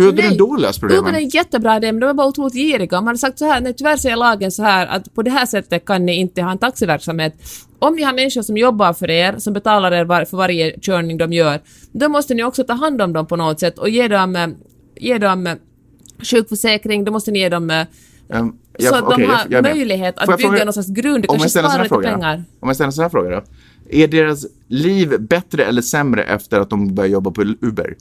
[SPEAKER 2] Hur hade
[SPEAKER 3] Nej,
[SPEAKER 2] den då löst problemen?
[SPEAKER 3] Uber är en jättebra idé, men de är bara otroligt giriga. Om man hade sagt så här, nej tyvärr säger lagen så här att på det här sättet kan ni inte ha en taxiverksamhet. Om ni har människor som jobbar för er, som betalar er var, för varje körning de gör, då måste ni också ta hand om dem på något sätt och ge dem, ge dem sjukförsäkring, då måste ni ge dem
[SPEAKER 2] Um,
[SPEAKER 3] så att de
[SPEAKER 2] okej,
[SPEAKER 3] har
[SPEAKER 2] jag- jag
[SPEAKER 3] möjlighet att
[SPEAKER 2] jag
[SPEAKER 3] bygga
[SPEAKER 2] fråga-
[SPEAKER 3] någon slags grund,
[SPEAKER 2] Om
[SPEAKER 3] kanske
[SPEAKER 2] jag
[SPEAKER 3] spara lite pengar.
[SPEAKER 2] om jag ställer en sån här fråga då. Är deras liv bättre eller sämre efter att de börjar jobba på Uber?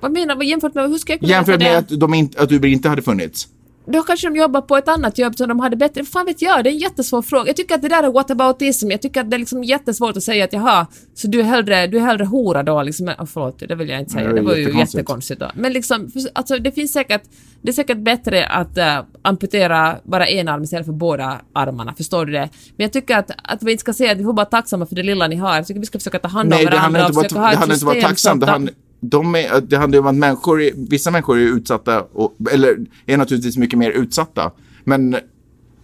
[SPEAKER 3] Vad menar du? Jämfört med, hur ska jag kunna
[SPEAKER 2] Jämfört med
[SPEAKER 3] det?
[SPEAKER 2] att, de inte, att Uber inte hade funnits?
[SPEAKER 3] Då kanske de jobbar på ett annat jobb som de hade bättre... Fan vet jag, det är en jättesvår fråga. Jag tycker att det där är whataboutism. Jag tycker att det är liksom jättesvårt att säga att jaha, så du är hellre, du är hellre hora då liksom. Oh, förlåt, det vill jag inte säga.
[SPEAKER 2] det
[SPEAKER 3] Det
[SPEAKER 2] var
[SPEAKER 3] ju
[SPEAKER 2] jättekonstigt.
[SPEAKER 3] då. Men liksom, alltså det finns säkert... Det är säkert bättre att äh, amputera bara en arm istället för båda armarna, förstår du det? Men jag tycker att, att vi inte ska säga att vi får vara tacksamma för det lilla ni har. Jag tycker vi ska försöka ta hand om
[SPEAKER 2] Nej,
[SPEAKER 3] varandra ha
[SPEAKER 2] det handlar inte om att vara tacksam. Det handlar, de är, det handlar om att människor, vissa människor är utsatta, och, eller är naturligtvis mycket mer utsatta. Men,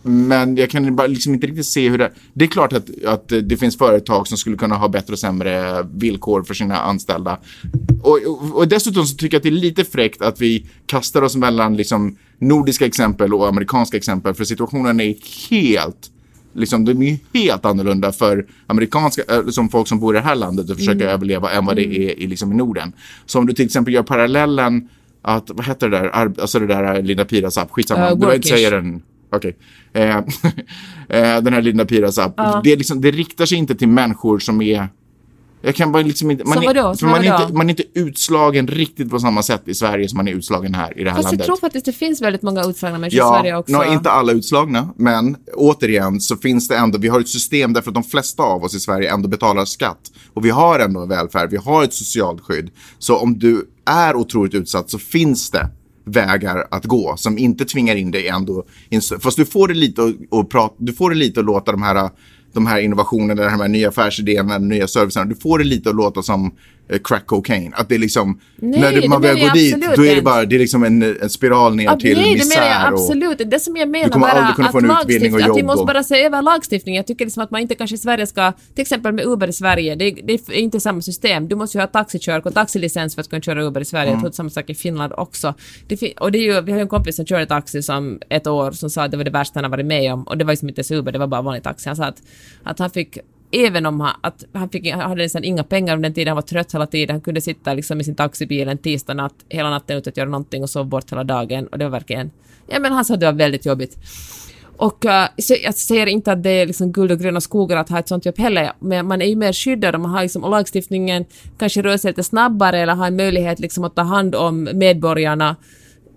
[SPEAKER 2] men jag kan bara liksom inte riktigt se hur det... Det är klart att, att det finns företag som skulle kunna ha bättre och sämre villkor för sina anställda. Och, och, och dessutom så tycker jag att det är lite fräckt att vi kastar oss mellan liksom nordiska exempel och amerikanska exempel, för situationen är helt liksom, de är ju helt annorlunda för amerikanska, äh, som folk som bor i det här landet och försöker överleva än vad det är i, liksom, i Norden. Så om du till exempel gör parallellen att, vad heter det där, Ar- alltså det där Linda Piras app, skitsamma,
[SPEAKER 3] Uh,
[SPEAKER 2] du behöver inte säga den. Okej. Eh, eh, den här Linda Piras app, det, är liksom, det riktar sig inte till människor som är Jag kan bara liksom inte... Man,
[SPEAKER 3] Som
[SPEAKER 2] är,
[SPEAKER 3] vadå? Som
[SPEAKER 2] man, är inte, man är inte utslagen riktigt på samma sätt i Sverige som man är utslagen här i det här
[SPEAKER 3] Fast jag
[SPEAKER 2] landet.
[SPEAKER 3] tror faktiskt det finns väldigt många utslagna människor i
[SPEAKER 2] Ja,
[SPEAKER 3] Sverige också.
[SPEAKER 2] nå, inte alla utslagna, men återigen så finns det ändå, vi har ett system därför att de flesta av oss i Sverige ändå betalar skatt. Och vi har ändå en välfärd, vi har ett socialt skydd. Så om du är otroligt utsatt så finns det vägar att gå som inte tvingar in dig ändå. i Fast du får det lite att, att prata, du får det lite att låta de här de här innovationerna, de här nya affärsidéerna, de nya servicerna, du får det lite att låta som crack cocaine. Att det är liksom,
[SPEAKER 3] Nej,
[SPEAKER 2] när du,
[SPEAKER 3] det
[SPEAKER 2] man väl går dit, då är det bara, det är liksom en, en spiral ner
[SPEAKER 3] Ja,
[SPEAKER 2] till
[SPEAKER 3] nej, det
[SPEAKER 2] misär.
[SPEAKER 3] menar jag
[SPEAKER 2] och-
[SPEAKER 3] absolut. Det som jag menar
[SPEAKER 2] kommer
[SPEAKER 3] bara
[SPEAKER 2] aldrig kunna få en utbildning och
[SPEAKER 3] lagstiftning- att vi
[SPEAKER 2] jobb
[SPEAKER 3] måste
[SPEAKER 2] och-
[SPEAKER 3] bara se över lagstiftningen. Jag tycker liksom att man inte kanske i Sverige ska, till exempel med Uber i Sverige, det, det är inte samma system. Du måste ju ha taxikörkort, taxilicens för att kunna köra Uber i Sverige.
[SPEAKER 2] Mm.
[SPEAKER 3] Jag tror det är samma sak i Finland också. Det, och det är ju, vi har ju en kompis som körde taxi som ett år som sa att det var det värsta han har varit med om. Och det var liksom inte ens Uber, det var bara vanlig taxi. Han sa att, att han fick Även om han, att han, fick, han hade nästan inga pengar under den tiden, han var trött hela tiden, han kunde sitta liksom i sin taxibil en tisdag natt, hela natten utan att göra någonting och sova bort hela dagen. Och det var verkligen, ja men han sa att det var väldigt jobbigt. Och eh, så jag säger inte att det är liksom guld och gröna skogar att ha ett sånt jobb heller, men man är ju mer skyddad och man har liksom, och lagstiftningen kanske rör sig lite snabbare eller har en möjlighet liksom att ta hand om medborgarna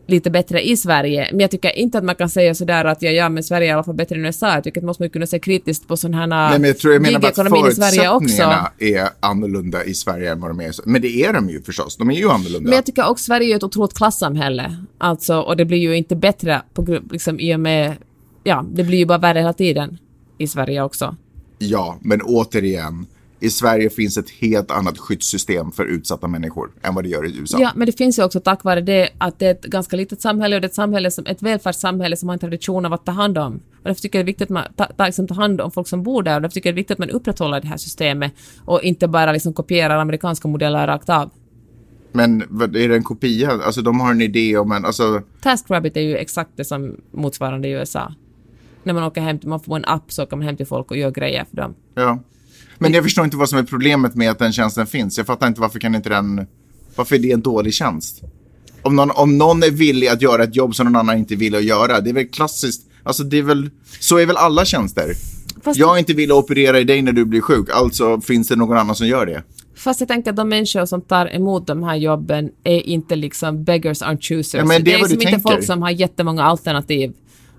[SPEAKER 3] lite bättre i Sverige. Men jag tycker inte att man kan säga sådär att ja, ja men Sverige är i alla fall bättre än USA. Jag tycker att man måste kunna se kritiskt på sådana här
[SPEAKER 2] Nej, men jag tror jag menar att förutsättningarna är annorlunda i Sverige än vad de är. Men det är de ju förstås. De är ju annorlunda.
[SPEAKER 3] Men jag tycker också Sverige är ett otroligt klassamhälle. Alltså, och det blir ju inte bättre på, liksom, i och med... Ja, det blir ju bara värre hela tiden i Sverige också.
[SPEAKER 2] Ja, men återigen. I Sverige finns ett helt annat skyddssystem för utsatta människor än vad det gör i USA.
[SPEAKER 3] Ja, men det finns ju också tack vare det att det är ett ganska litet samhälle och det är ett, samhälle som, ett välfärdssamhälle som har en tradition av att ta hand om. Och därför tycker jag det är viktigt att man ta, ta, liksom, tar hand om folk som bor där och därför tycker jag det är viktigt att man upprätthåller det här systemet och inte bara liksom kopierar amerikanska modeller rakt av.
[SPEAKER 2] Men är det en kopia? Alltså de har en idé om en... Alltså,
[SPEAKER 3] TaskRabbit är ju exakt det som motsvarande i USA. När man åker hem, man får en app så åker man hem till folk och gör grejer för dem.
[SPEAKER 2] ja. Men jag förstår inte vad som är problemet med att den tjänsten finns. Jag fattar inte varför kan inte den... Varför är det en dålig tjänst? Om någon, om någon är villig att göra ett jobb som någon annan inte vill att göra, det är väl klassiskt. Alltså det är väl, så är väl alla tjänster.
[SPEAKER 3] Fast-
[SPEAKER 2] jag är inte villig att operera i dig när du blir sjuk, alltså finns det någon annan som gör det.
[SPEAKER 3] Fast jag tänker att de människor som tar emot de här jobben är inte liksom beggars aren't choosers.
[SPEAKER 2] Ja, men det är du
[SPEAKER 3] liksom inte folk som har jättemånga alternativ.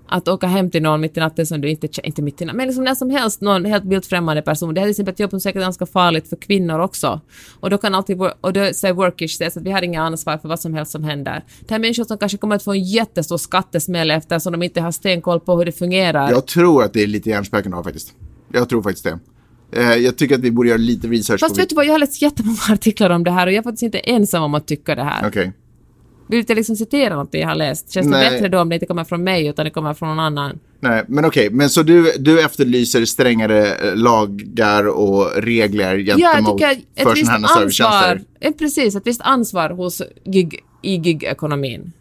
[SPEAKER 3] Att åka hem till någon mitt i natten som du inte kä- inte mitt i natten, men liksom när som helst någon helt vilt främmande person. Det här är till exempel ett jobb som säkert är ganska farligt för kvinnor också. Och då kan alltid, och då säger workish det, så att vi har inga ansvar för vad som helst som händer. Det här är människor som kanske kommer att få en jättestor skattesmäll eftersom de inte har stenkoll på hur det fungerar.
[SPEAKER 2] Jag tror att det är lite hjärnspöken av faktiskt. Jag tror faktiskt det. Eh, jag tycker att vi borde göra lite research
[SPEAKER 3] Fast vet du vad, jag har läst jättemånga artiklar om det här och jag är faktiskt inte ensam om att tycka det här.
[SPEAKER 2] Okej.
[SPEAKER 3] Vill du inte liksom citera något jag har läst? Känns
[SPEAKER 2] Nej.
[SPEAKER 3] det bättre då om det inte kommer från mig utan det kommer från någon annan?
[SPEAKER 2] Nej, men okej. Men så du, du efterlyser strängare eh, lagar och regler
[SPEAKER 3] Ja, jag
[SPEAKER 2] gentemot
[SPEAKER 3] tycker
[SPEAKER 2] för
[SPEAKER 3] visst
[SPEAKER 2] sådana här
[SPEAKER 3] ansvar,
[SPEAKER 2] servicetjänster?
[SPEAKER 3] eh, precis, ett visst ansvar hos gig, i gigekonomin.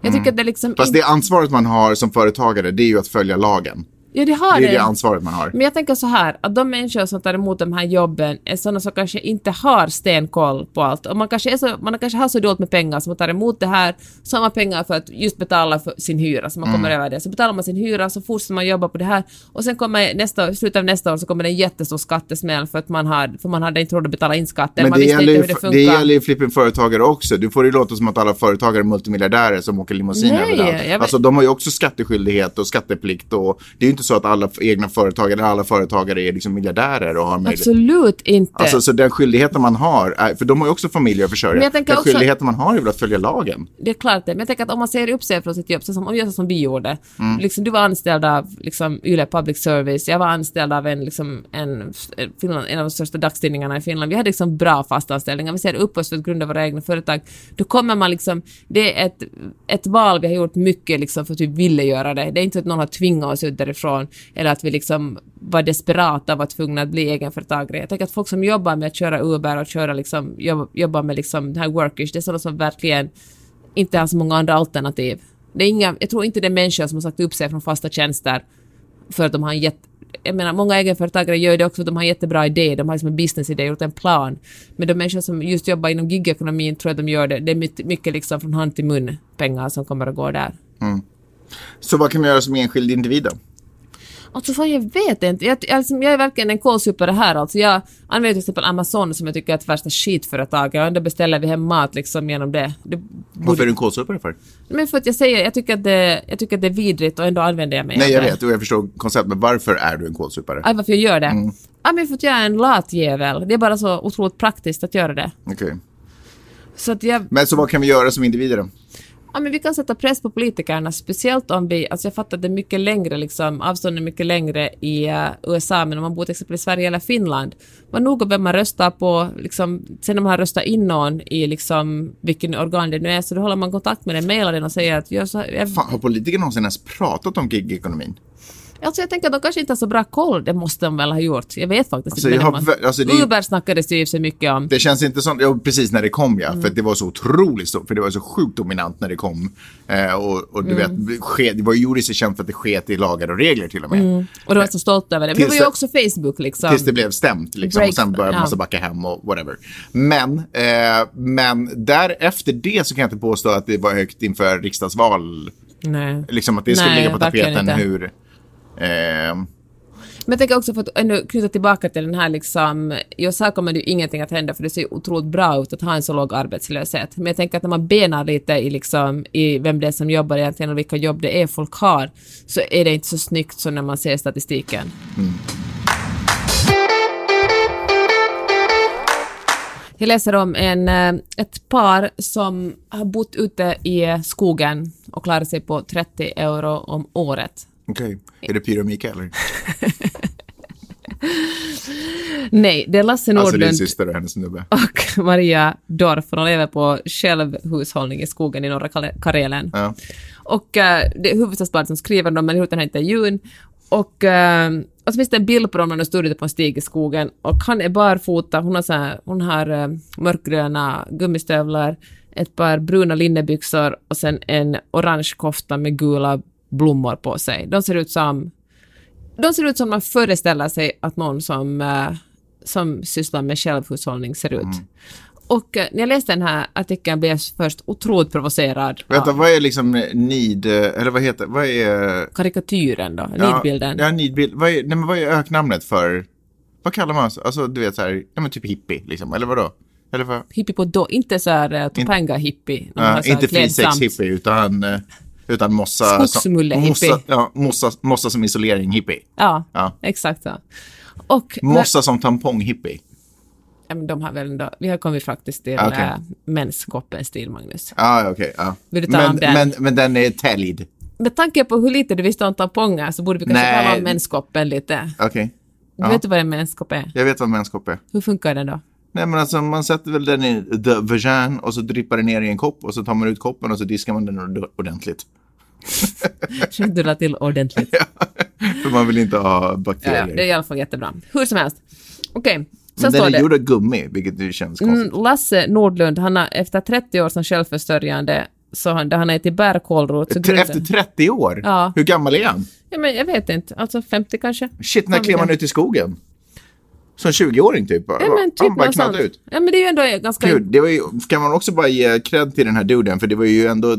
[SPEAKER 3] Jag tycker att det liksom
[SPEAKER 2] Mm. Fast det ansvaret man har som företagare, det är ju att följa lagen.
[SPEAKER 3] Ja, det har
[SPEAKER 2] Det är
[SPEAKER 3] det.
[SPEAKER 2] ansvaret man har.
[SPEAKER 3] Men jag tänker så här, att de människor som tar emot de här jobben är sådana som kanske inte har stenkoll på allt. Och man kanske, är så, man kanske har så dåligt med pengar så man tar emot det här, så har man pengar för att just betala för sin hyra, så man kommer
[SPEAKER 2] Mm.
[SPEAKER 3] över det. Så betalar man sin hyra, så fortsätter man jobba på det här. Och sen kommer nästa, i slutet av nästa år så kommer det en jättestor skattesmäll för att man, har, för man hade inte råd att betala in skatten.
[SPEAKER 2] Men
[SPEAKER 3] man
[SPEAKER 2] det gäller,
[SPEAKER 3] inte hur det
[SPEAKER 2] det, gäller ju flippen företagare också. Du får det låta som att alla företagare är multimiljardärer som åker limousin överallt. Alltså de har ju också skatteskyldighet och skatteplikt och det är ju inte så att alla egna företagare eller alla företagare är liksom miljardärer och har möjlighet.
[SPEAKER 3] Absolut inte.
[SPEAKER 2] Alltså så den skyldigheten man har, för de har ju också familjer att försörja.
[SPEAKER 3] Men jag
[SPEAKER 2] Den
[SPEAKER 3] också-
[SPEAKER 2] skyldigheten man har är väl att följa lagen.
[SPEAKER 3] Det är klart det, men jag tänker att om man säger upp sig från sitt jobb, så som, om så som vi gjorde.
[SPEAKER 2] Mm.
[SPEAKER 3] Liksom, du var anställd av liksom, Yle Public Service, jag var anställd av en, liksom, en, Finland, en av de största dagstidningarna i Finland. Vi hade liksom bra fastanställningar, vi ser upp oss för att grunda våra egna företag. Då kommer man liksom, det är ett, ett val vi har gjort mycket liksom, för att vi ville göra det. Det är inte att någon har tvingat oss ut därifrån, eller att vi liksom var desperata och var tvungna att bli egenföretagare. Jag tänker att folk som jobbar med att köra Uber och köra liksom, jobb, jobbar med liksom, den här workers, det är sådana som verkligen inte har så många andra alternativ. Det är inga, jag tror inte det är människor som har sagt upp sig från fasta tjänster för att de har en jätte... Jag menar, många egenföretagare gör det också de har en jättebra idé, de har liksom en businessidé, gjort en plan. Men de människor som just jobbar inom gigekonomin tror jag att de gör det, det är mycket, mycket liksom från hand till mun pengar som kommer att gå där. Mm.
[SPEAKER 2] Så vad kan man göra som enskild individ då?
[SPEAKER 3] Alltså fan jag vet inte. Jag, jag, liksom, jag är verkligen en kolsupare här alltså. Jag använder till exempel Amazon som jag tycker är ett värsta skitföretaget och ändå beställer vi hem mat liksom genom det. det
[SPEAKER 2] Varför är du en kålsupare för?
[SPEAKER 3] Men för att jag säger, jag tycker att det, jag tycker att det är vidrigt och ändå använder jag mig
[SPEAKER 2] Nej, jag vet och jag förstår konceptet, men varför är du en kålsupare?
[SPEAKER 3] Aj, varför jag gör det?
[SPEAKER 2] Mm.
[SPEAKER 3] Ja, men för att jag är en lat jävel. Det är bara så otroligt praktiskt att göra det.
[SPEAKER 2] Okej.
[SPEAKER 3] Så att jag,
[SPEAKER 2] Men så vad kan vi göra som individer då?
[SPEAKER 3] Ja, men vi kan sätta press på politikerna, speciellt om vi, alltså jag fattar att det är mycket längre, liksom, avstånden är mycket längre i eh, uh, USA, men om man bor till exempel i Sverige eller Finland, var noga vem man röstar på, liksom, sen när man har röstat in någon i liksom, vilken organ det nu är, så då håller man kontakt med den, mejlar den och säger att jag, så, jag,
[SPEAKER 2] Fan, har politiker någonsin ens pratat om gigekonomin?
[SPEAKER 3] Alltså jag tänker att de kanske inte har så bra koll, det måste de väl ha gjort. Jag vet faktiskt
[SPEAKER 2] Alltså,
[SPEAKER 3] inte.
[SPEAKER 2] har alltså, det-
[SPEAKER 3] Uber snackades ju så mycket om.
[SPEAKER 2] Det känns inte som, ja, precis när det kom ja,
[SPEAKER 3] Mm.
[SPEAKER 2] för det var så otroligt stort, för det var så sjukt dominant när det kom. Eh, och, och du
[SPEAKER 3] Mm.
[SPEAKER 2] vet, ske, det var ju gjorde sig känt för att det sket i lagar och regler till och med.
[SPEAKER 3] Och de var så stolta över det. Men det var ju också Facebook liksom.
[SPEAKER 2] Tills det blev stämt liksom,
[SPEAKER 3] Break-
[SPEAKER 2] och sen började
[SPEAKER 3] ja.
[SPEAKER 2] man så backa hem och whatever. Men, eh, men därefter det så kan jag inte påstå att det var högt inför riksdagsval.
[SPEAKER 3] Nej.
[SPEAKER 2] Liksom att det skulle
[SPEAKER 3] Nej,
[SPEAKER 2] ligga på tapeten hur... Eh,
[SPEAKER 3] Men jag tänker också för att ännu knyta tillbaka till den här liksom, i USA kommer det ju ingenting att hända för det ser otroligt bra ut att ha en så låg arbetslöshet. Men jag tänker att när man benar lite i liksom, i vem det är som jobbar egentligen och vilka jobb det är folk har, så är det inte så snyggt som när man ser statistiken. Jag läser om en, eh, ett par som har bott ute i skogen och klarar sig på 30 euro om året.
[SPEAKER 2] Okej, är det Pyro eller?
[SPEAKER 3] Nej, det är Lasse
[SPEAKER 2] Alltså din
[SPEAKER 3] Nordlund
[SPEAKER 2] syster och hennes snubbe.
[SPEAKER 3] och Maria Dorf. De lever på självhushållning i skogen i norra Karelen.
[SPEAKER 2] Ja.
[SPEAKER 3] Och eh, det är Hufvudstadsbladet som skriver dem, men gjort den här intervjun. Och, eh, och så finns det en bild på dem när de står ute på en stig i skogen. Och han är barfota, hon har, så här, hon har eh, mörkgröna gummistövlar, ett par bruna linnebyxor och sen en orange kofta med gula blommor på sig. De ser ut som de ser ut som man föreställer sig att någon som, eh, som sysslar med självhushållning ser ut.
[SPEAKER 2] Mm.
[SPEAKER 3] Och eh, när jag läste den här artikeln blev jag först otroligt provocerad
[SPEAKER 2] Vänta,
[SPEAKER 3] av
[SPEAKER 2] vad är liksom eh, eller vad heter, vad är...
[SPEAKER 3] karikatyren då,
[SPEAKER 2] Ja,
[SPEAKER 3] nidbilden.
[SPEAKER 2] Ja, nidbild. Vad är, nej, men vad är öknamnet för, vad kallar man, alltså du vet så här, ja men typ hippie liksom, eller vadå? Eller vad?
[SPEAKER 3] Hippie på då, inte så här uh, Topanga-hippie. här
[SPEAKER 2] inte frisex-hippie utan, eh, utan mossa...
[SPEAKER 3] Skogsmulle-hippie.
[SPEAKER 2] Mossa, ja, mossa, mossa som isolering-hippie.
[SPEAKER 3] Ja,
[SPEAKER 2] Ja.
[SPEAKER 3] exakt så. Och
[SPEAKER 2] Mossa som tampong-hippie.
[SPEAKER 3] men, men de har väl ändå, vi har kommit faktiskt till
[SPEAKER 2] Okej.
[SPEAKER 3] okay. menskoppen stil, Magnus.
[SPEAKER 2] Ja, okej. ja.
[SPEAKER 3] Ta
[SPEAKER 2] men? Men, men den är täljd.
[SPEAKER 3] Med tanke på hur lite du visste om tamponger så borde vi kanske
[SPEAKER 2] Nej.
[SPEAKER 3] tala om menskoppen lite.
[SPEAKER 2] Okej.
[SPEAKER 3] Du
[SPEAKER 2] Ja.
[SPEAKER 3] vet du vad en menskopp är?
[SPEAKER 2] Jag vet vad menskopp är.
[SPEAKER 3] Hur funkar den då?
[SPEAKER 2] Nej men alltså man sätter väl den i the vagin och så drippar den ner i en kopp och så tar man ut koppen och så diskar man den ord- ordentligt.
[SPEAKER 3] Du la till ordentligt.
[SPEAKER 2] För man vill inte ha
[SPEAKER 3] Ja, ja,
[SPEAKER 2] bakterier.
[SPEAKER 3] det är i alla fall jättebra. Hur som helst. Okej, så
[SPEAKER 2] men den är
[SPEAKER 3] det.
[SPEAKER 2] gjord av gummi, vilket ju känns konstigt.
[SPEAKER 3] Mm, Lasse Nordlund, han har efter 30 år som självförsörjande, så han, han är till bärkålrot. Så
[SPEAKER 2] Efter 30 år?
[SPEAKER 3] Ja.
[SPEAKER 2] Hur gammal är han?
[SPEAKER 3] Ja, men jag vet inte, alltså 50 kanske?
[SPEAKER 2] Shit, när klev
[SPEAKER 3] ja.
[SPEAKER 2] ut i skogen? Som 20-åring typ?
[SPEAKER 3] Ja, men typ
[SPEAKER 2] han bara
[SPEAKER 3] sånt.
[SPEAKER 2] knallade ut.
[SPEAKER 3] Ja, men det är ju ändå ganska...
[SPEAKER 2] Gud, det var ju, kan man också bara ge cred till den här duden, för det var ju ändå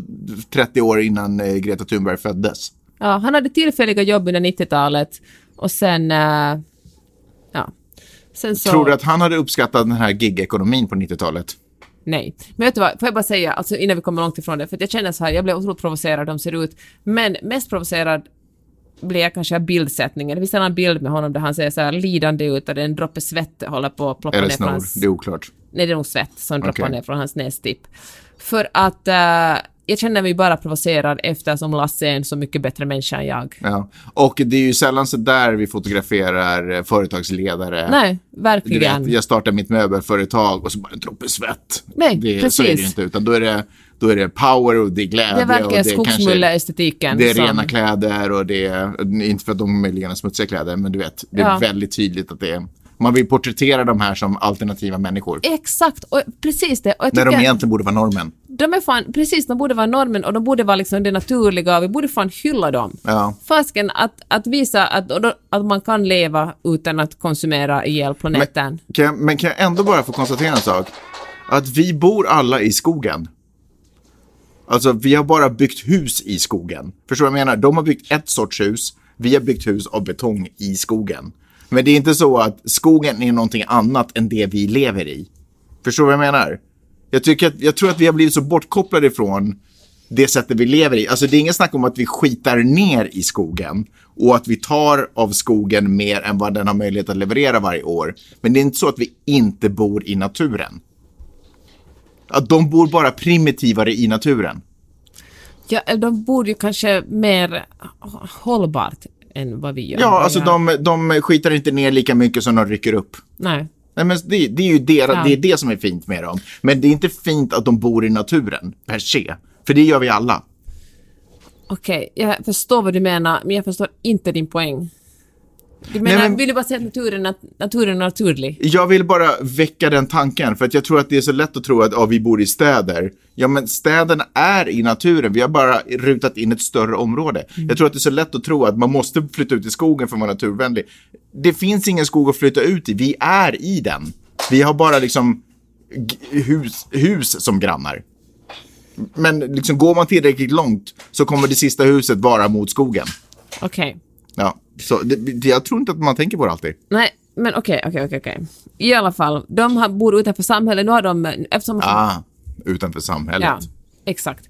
[SPEAKER 2] 30 år innan eh, Greta Thunberg föddes.
[SPEAKER 3] Ja, han hade tillfälliga jobb under 90-talet och sen... eh, ja. Sen så...
[SPEAKER 2] Tror du att han hade uppskattat den här gig-ekonomin på 90-talet?
[SPEAKER 3] Nej. Men vet du vad, får jag bara säga, alltså innan vi kommer långt ifrån det, för jag känner så här, jag blev otroligt provocerad de ser ut, men mest provocerad blev jag kanske bildsättningen. Det finns en bild med honom där han ser så här lidande ut och det är en droppe svett håller på att ploppa ner från hans...
[SPEAKER 2] det är oklart.
[SPEAKER 3] Nej, det är nog svett som droppar
[SPEAKER 2] Okej.
[SPEAKER 3] ner från hans nästipp. För att eh, jag känner mig bara provocerad eftersom Lasse är en så mycket bättre människa än jag.
[SPEAKER 2] Ja. Och det är ju sällan så där vi fotograferar eh, företagsledare.
[SPEAKER 3] Nej,
[SPEAKER 2] Du
[SPEAKER 3] verkligen.
[SPEAKER 2] vet, jag startar mitt möbelföretag och så bara en droppe svett.
[SPEAKER 3] Nej,
[SPEAKER 2] det, Så är det ju
[SPEAKER 3] precis.
[SPEAKER 2] inte, utan då är det, då är det power och det är glädje.
[SPEAKER 3] det
[SPEAKER 2] kanske-
[SPEAKER 3] skogsmulle-estetiken.
[SPEAKER 2] Det är
[SPEAKER 3] som-
[SPEAKER 2] rena kläder och det är, inte för att de möjligen är smutsiga kläder, men du vet, det är
[SPEAKER 3] Ja.
[SPEAKER 2] väldigt tydligt att det är, man vill porträttera de här som alternativa människor.
[SPEAKER 3] Exakt, och precis det. Och
[SPEAKER 2] När de egentligen borde vara normen.
[SPEAKER 3] De är fan, precis, de borde vara normen och de borde vara liksom det naturliga och vi borde fan hylla dem.
[SPEAKER 2] Ja.
[SPEAKER 3] Fasken att, att visa att, att man kan leva utan att konsumera ihjäl planeten.
[SPEAKER 2] Men kan, jag, men kan jag ändå bara få konstatera en sak? Att vi bor alla i skogen. Alltså, vi har bara byggt hus i skogen. Förstår du vad jag menar? De har byggt ett sorts hus. Vi har byggt hus av betong i skogen. Men det är inte så att skogen är någonting annat än det vi lever i. Förstår du vad jag menar? Jag, tycker att, jag tror att vi har blivit så bortkopplade ifrån det sättet vi lever i. Alltså det är ingen snack om att vi skitar ner i skogen och att vi tar av skogen mer än vad den har möjlighet att leverera varje år. Men det är inte så att vi inte bor i naturen. Att de bor bara primitivare i naturen.
[SPEAKER 3] Ja, de borde ju kanske mer hållbart än vad vi gör.
[SPEAKER 2] Ja, alltså de, de skitar inte ner lika mycket som de rycker upp.
[SPEAKER 3] Nej.
[SPEAKER 2] Nej, men det, det är ju det,
[SPEAKER 3] Ja.
[SPEAKER 2] det, är det som är fint med dem. Men det är inte fint att de bor i naturen per se. För det gör vi alla.
[SPEAKER 3] Okej, jag förstår vad du menar, men jag förstår inte din poäng. Du menar,
[SPEAKER 2] men-
[SPEAKER 3] vill du bara säga att naturen, nat- naturen är naturlig?
[SPEAKER 2] Jag vill bara väcka den tanken, för att jag tror att det är så lätt att tro att ja, vi bor i städer. Ja, men städerna är i naturen. Vi har bara rutat in ett större område. Jag tror att det är så lätt att tro att man måste flytta ut i skogen för att vara naturvänlig. Det finns ingen skog att flytta ut i. Vi är i den. Vi har bara liksom hus, hus som grannar. Men liksom, går man tillräckligt långt så kommer det sista huset vara mot skogen.
[SPEAKER 3] Okej.
[SPEAKER 2] Ja, så det, jag tror inte att man tänker på det alltid.
[SPEAKER 3] Nej, men okej, okej, okej, okej. I alla fall, de har, bor utanför samhället. Nu har de, eftersom...
[SPEAKER 2] Ah, utanför samhället.
[SPEAKER 3] Ja, exakt.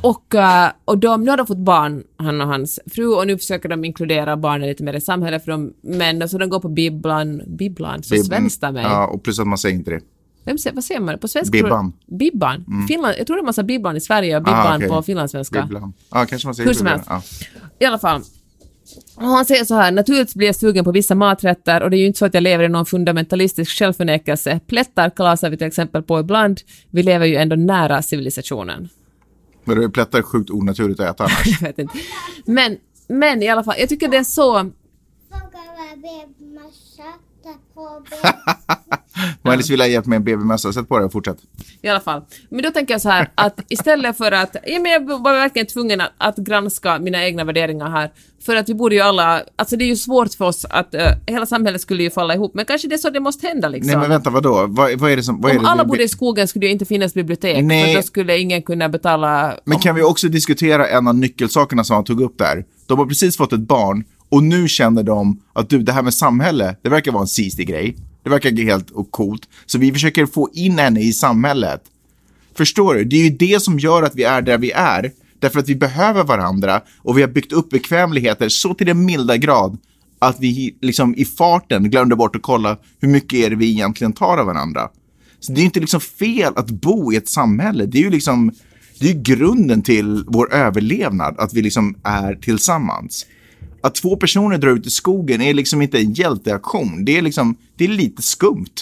[SPEAKER 3] Och, eh, och de, nu har de fått barn, han och hans fru, och nu försöker de inkludera barnen lite mer i samhället, för de, men så de går på bibblan, bibblan, så
[SPEAKER 2] Bib-
[SPEAKER 3] svenska mig.
[SPEAKER 2] Ja, och plus att man säger inte det.
[SPEAKER 3] Vem vad säger man på svenska?
[SPEAKER 2] Bibban.
[SPEAKER 3] Bibban? Finland, jag tror är massa bibban i Sverige och bibban
[SPEAKER 2] Ah, okej.
[SPEAKER 3] på finlandssvenska.
[SPEAKER 2] Bibblan. Ja, kanske man säger
[SPEAKER 3] Hur som helst.
[SPEAKER 2] Ja.
[SPEAKER 3] I alla fall. Och han säger så här, naturligtvis blir jag sugen på vissa maträtter och det är ju inte så att jag lever i någon fundamentalistisk självförnekelse. Plättar kalasar vi till exempel på ibland. Vi lever ju ändå nära civilisationen.
[SPEAKER 2] Men plättar är sjukt onaturligt att äta annars.
[SPEAKER 3] Jag vet inte. Men, men i alla fall, jag tycker det är så...
[SPEAKER 1] Bebmassa på
[SPEAKER 2] Maj-Lis vill ha hjälp med en BB-mössa. Sätt på det och fortsätt.
[SPEAKER 3] I alla fall. Men då tänker jag så här att istället för att... Ja, men jag var verkligen tvungen att, att granska mina egna värderingar här. För att vi borde ju alla... Alltså det är ju svårt för oss att... eh, hela samhället skulle ju falla ihop. Men kanske det är så det måste hända liksom.
[SPEAKER 2] Nej, men vänta, vadå? Vad, vad är det som... Vad
[SPEAKER 3] Om
[SPEAKER 2] det
[SPEAKER 3] alla bodde i skogen skulle det ju inte finnas bibliotek.
[SPEAKER 2] Nej.
[SPEAKER 3] För då skulle ingen kunna betala...
[SPEAKER 2] Men kan vi också diskutera en av nyckelsakerna som han tog upp där? De har precis fått ett barn och nu känner de att du, det här med samhälle, det verkar vara en sisig grej. Det verkar helt och coolt. Så vi försöker få in henne i samhället. Förstår du? Det är ju det som gör att vi är där vi är. Därför att vi behöver varandra och vi har byggt upp bekvämligheter så till den milda grad att vi liksom i farten glömde bort att kolla hur mycket är det vi egentligen tar av varandra. Så det är inte liksom fel att bo i ett samhälle. Det är ju liksom det är grunden till vår överlevnad, att vi liksom är tillsammans. Att två personer drar ut i skogen är liksom inte en hjälteaktion. Det är liksom, det är lite skumt.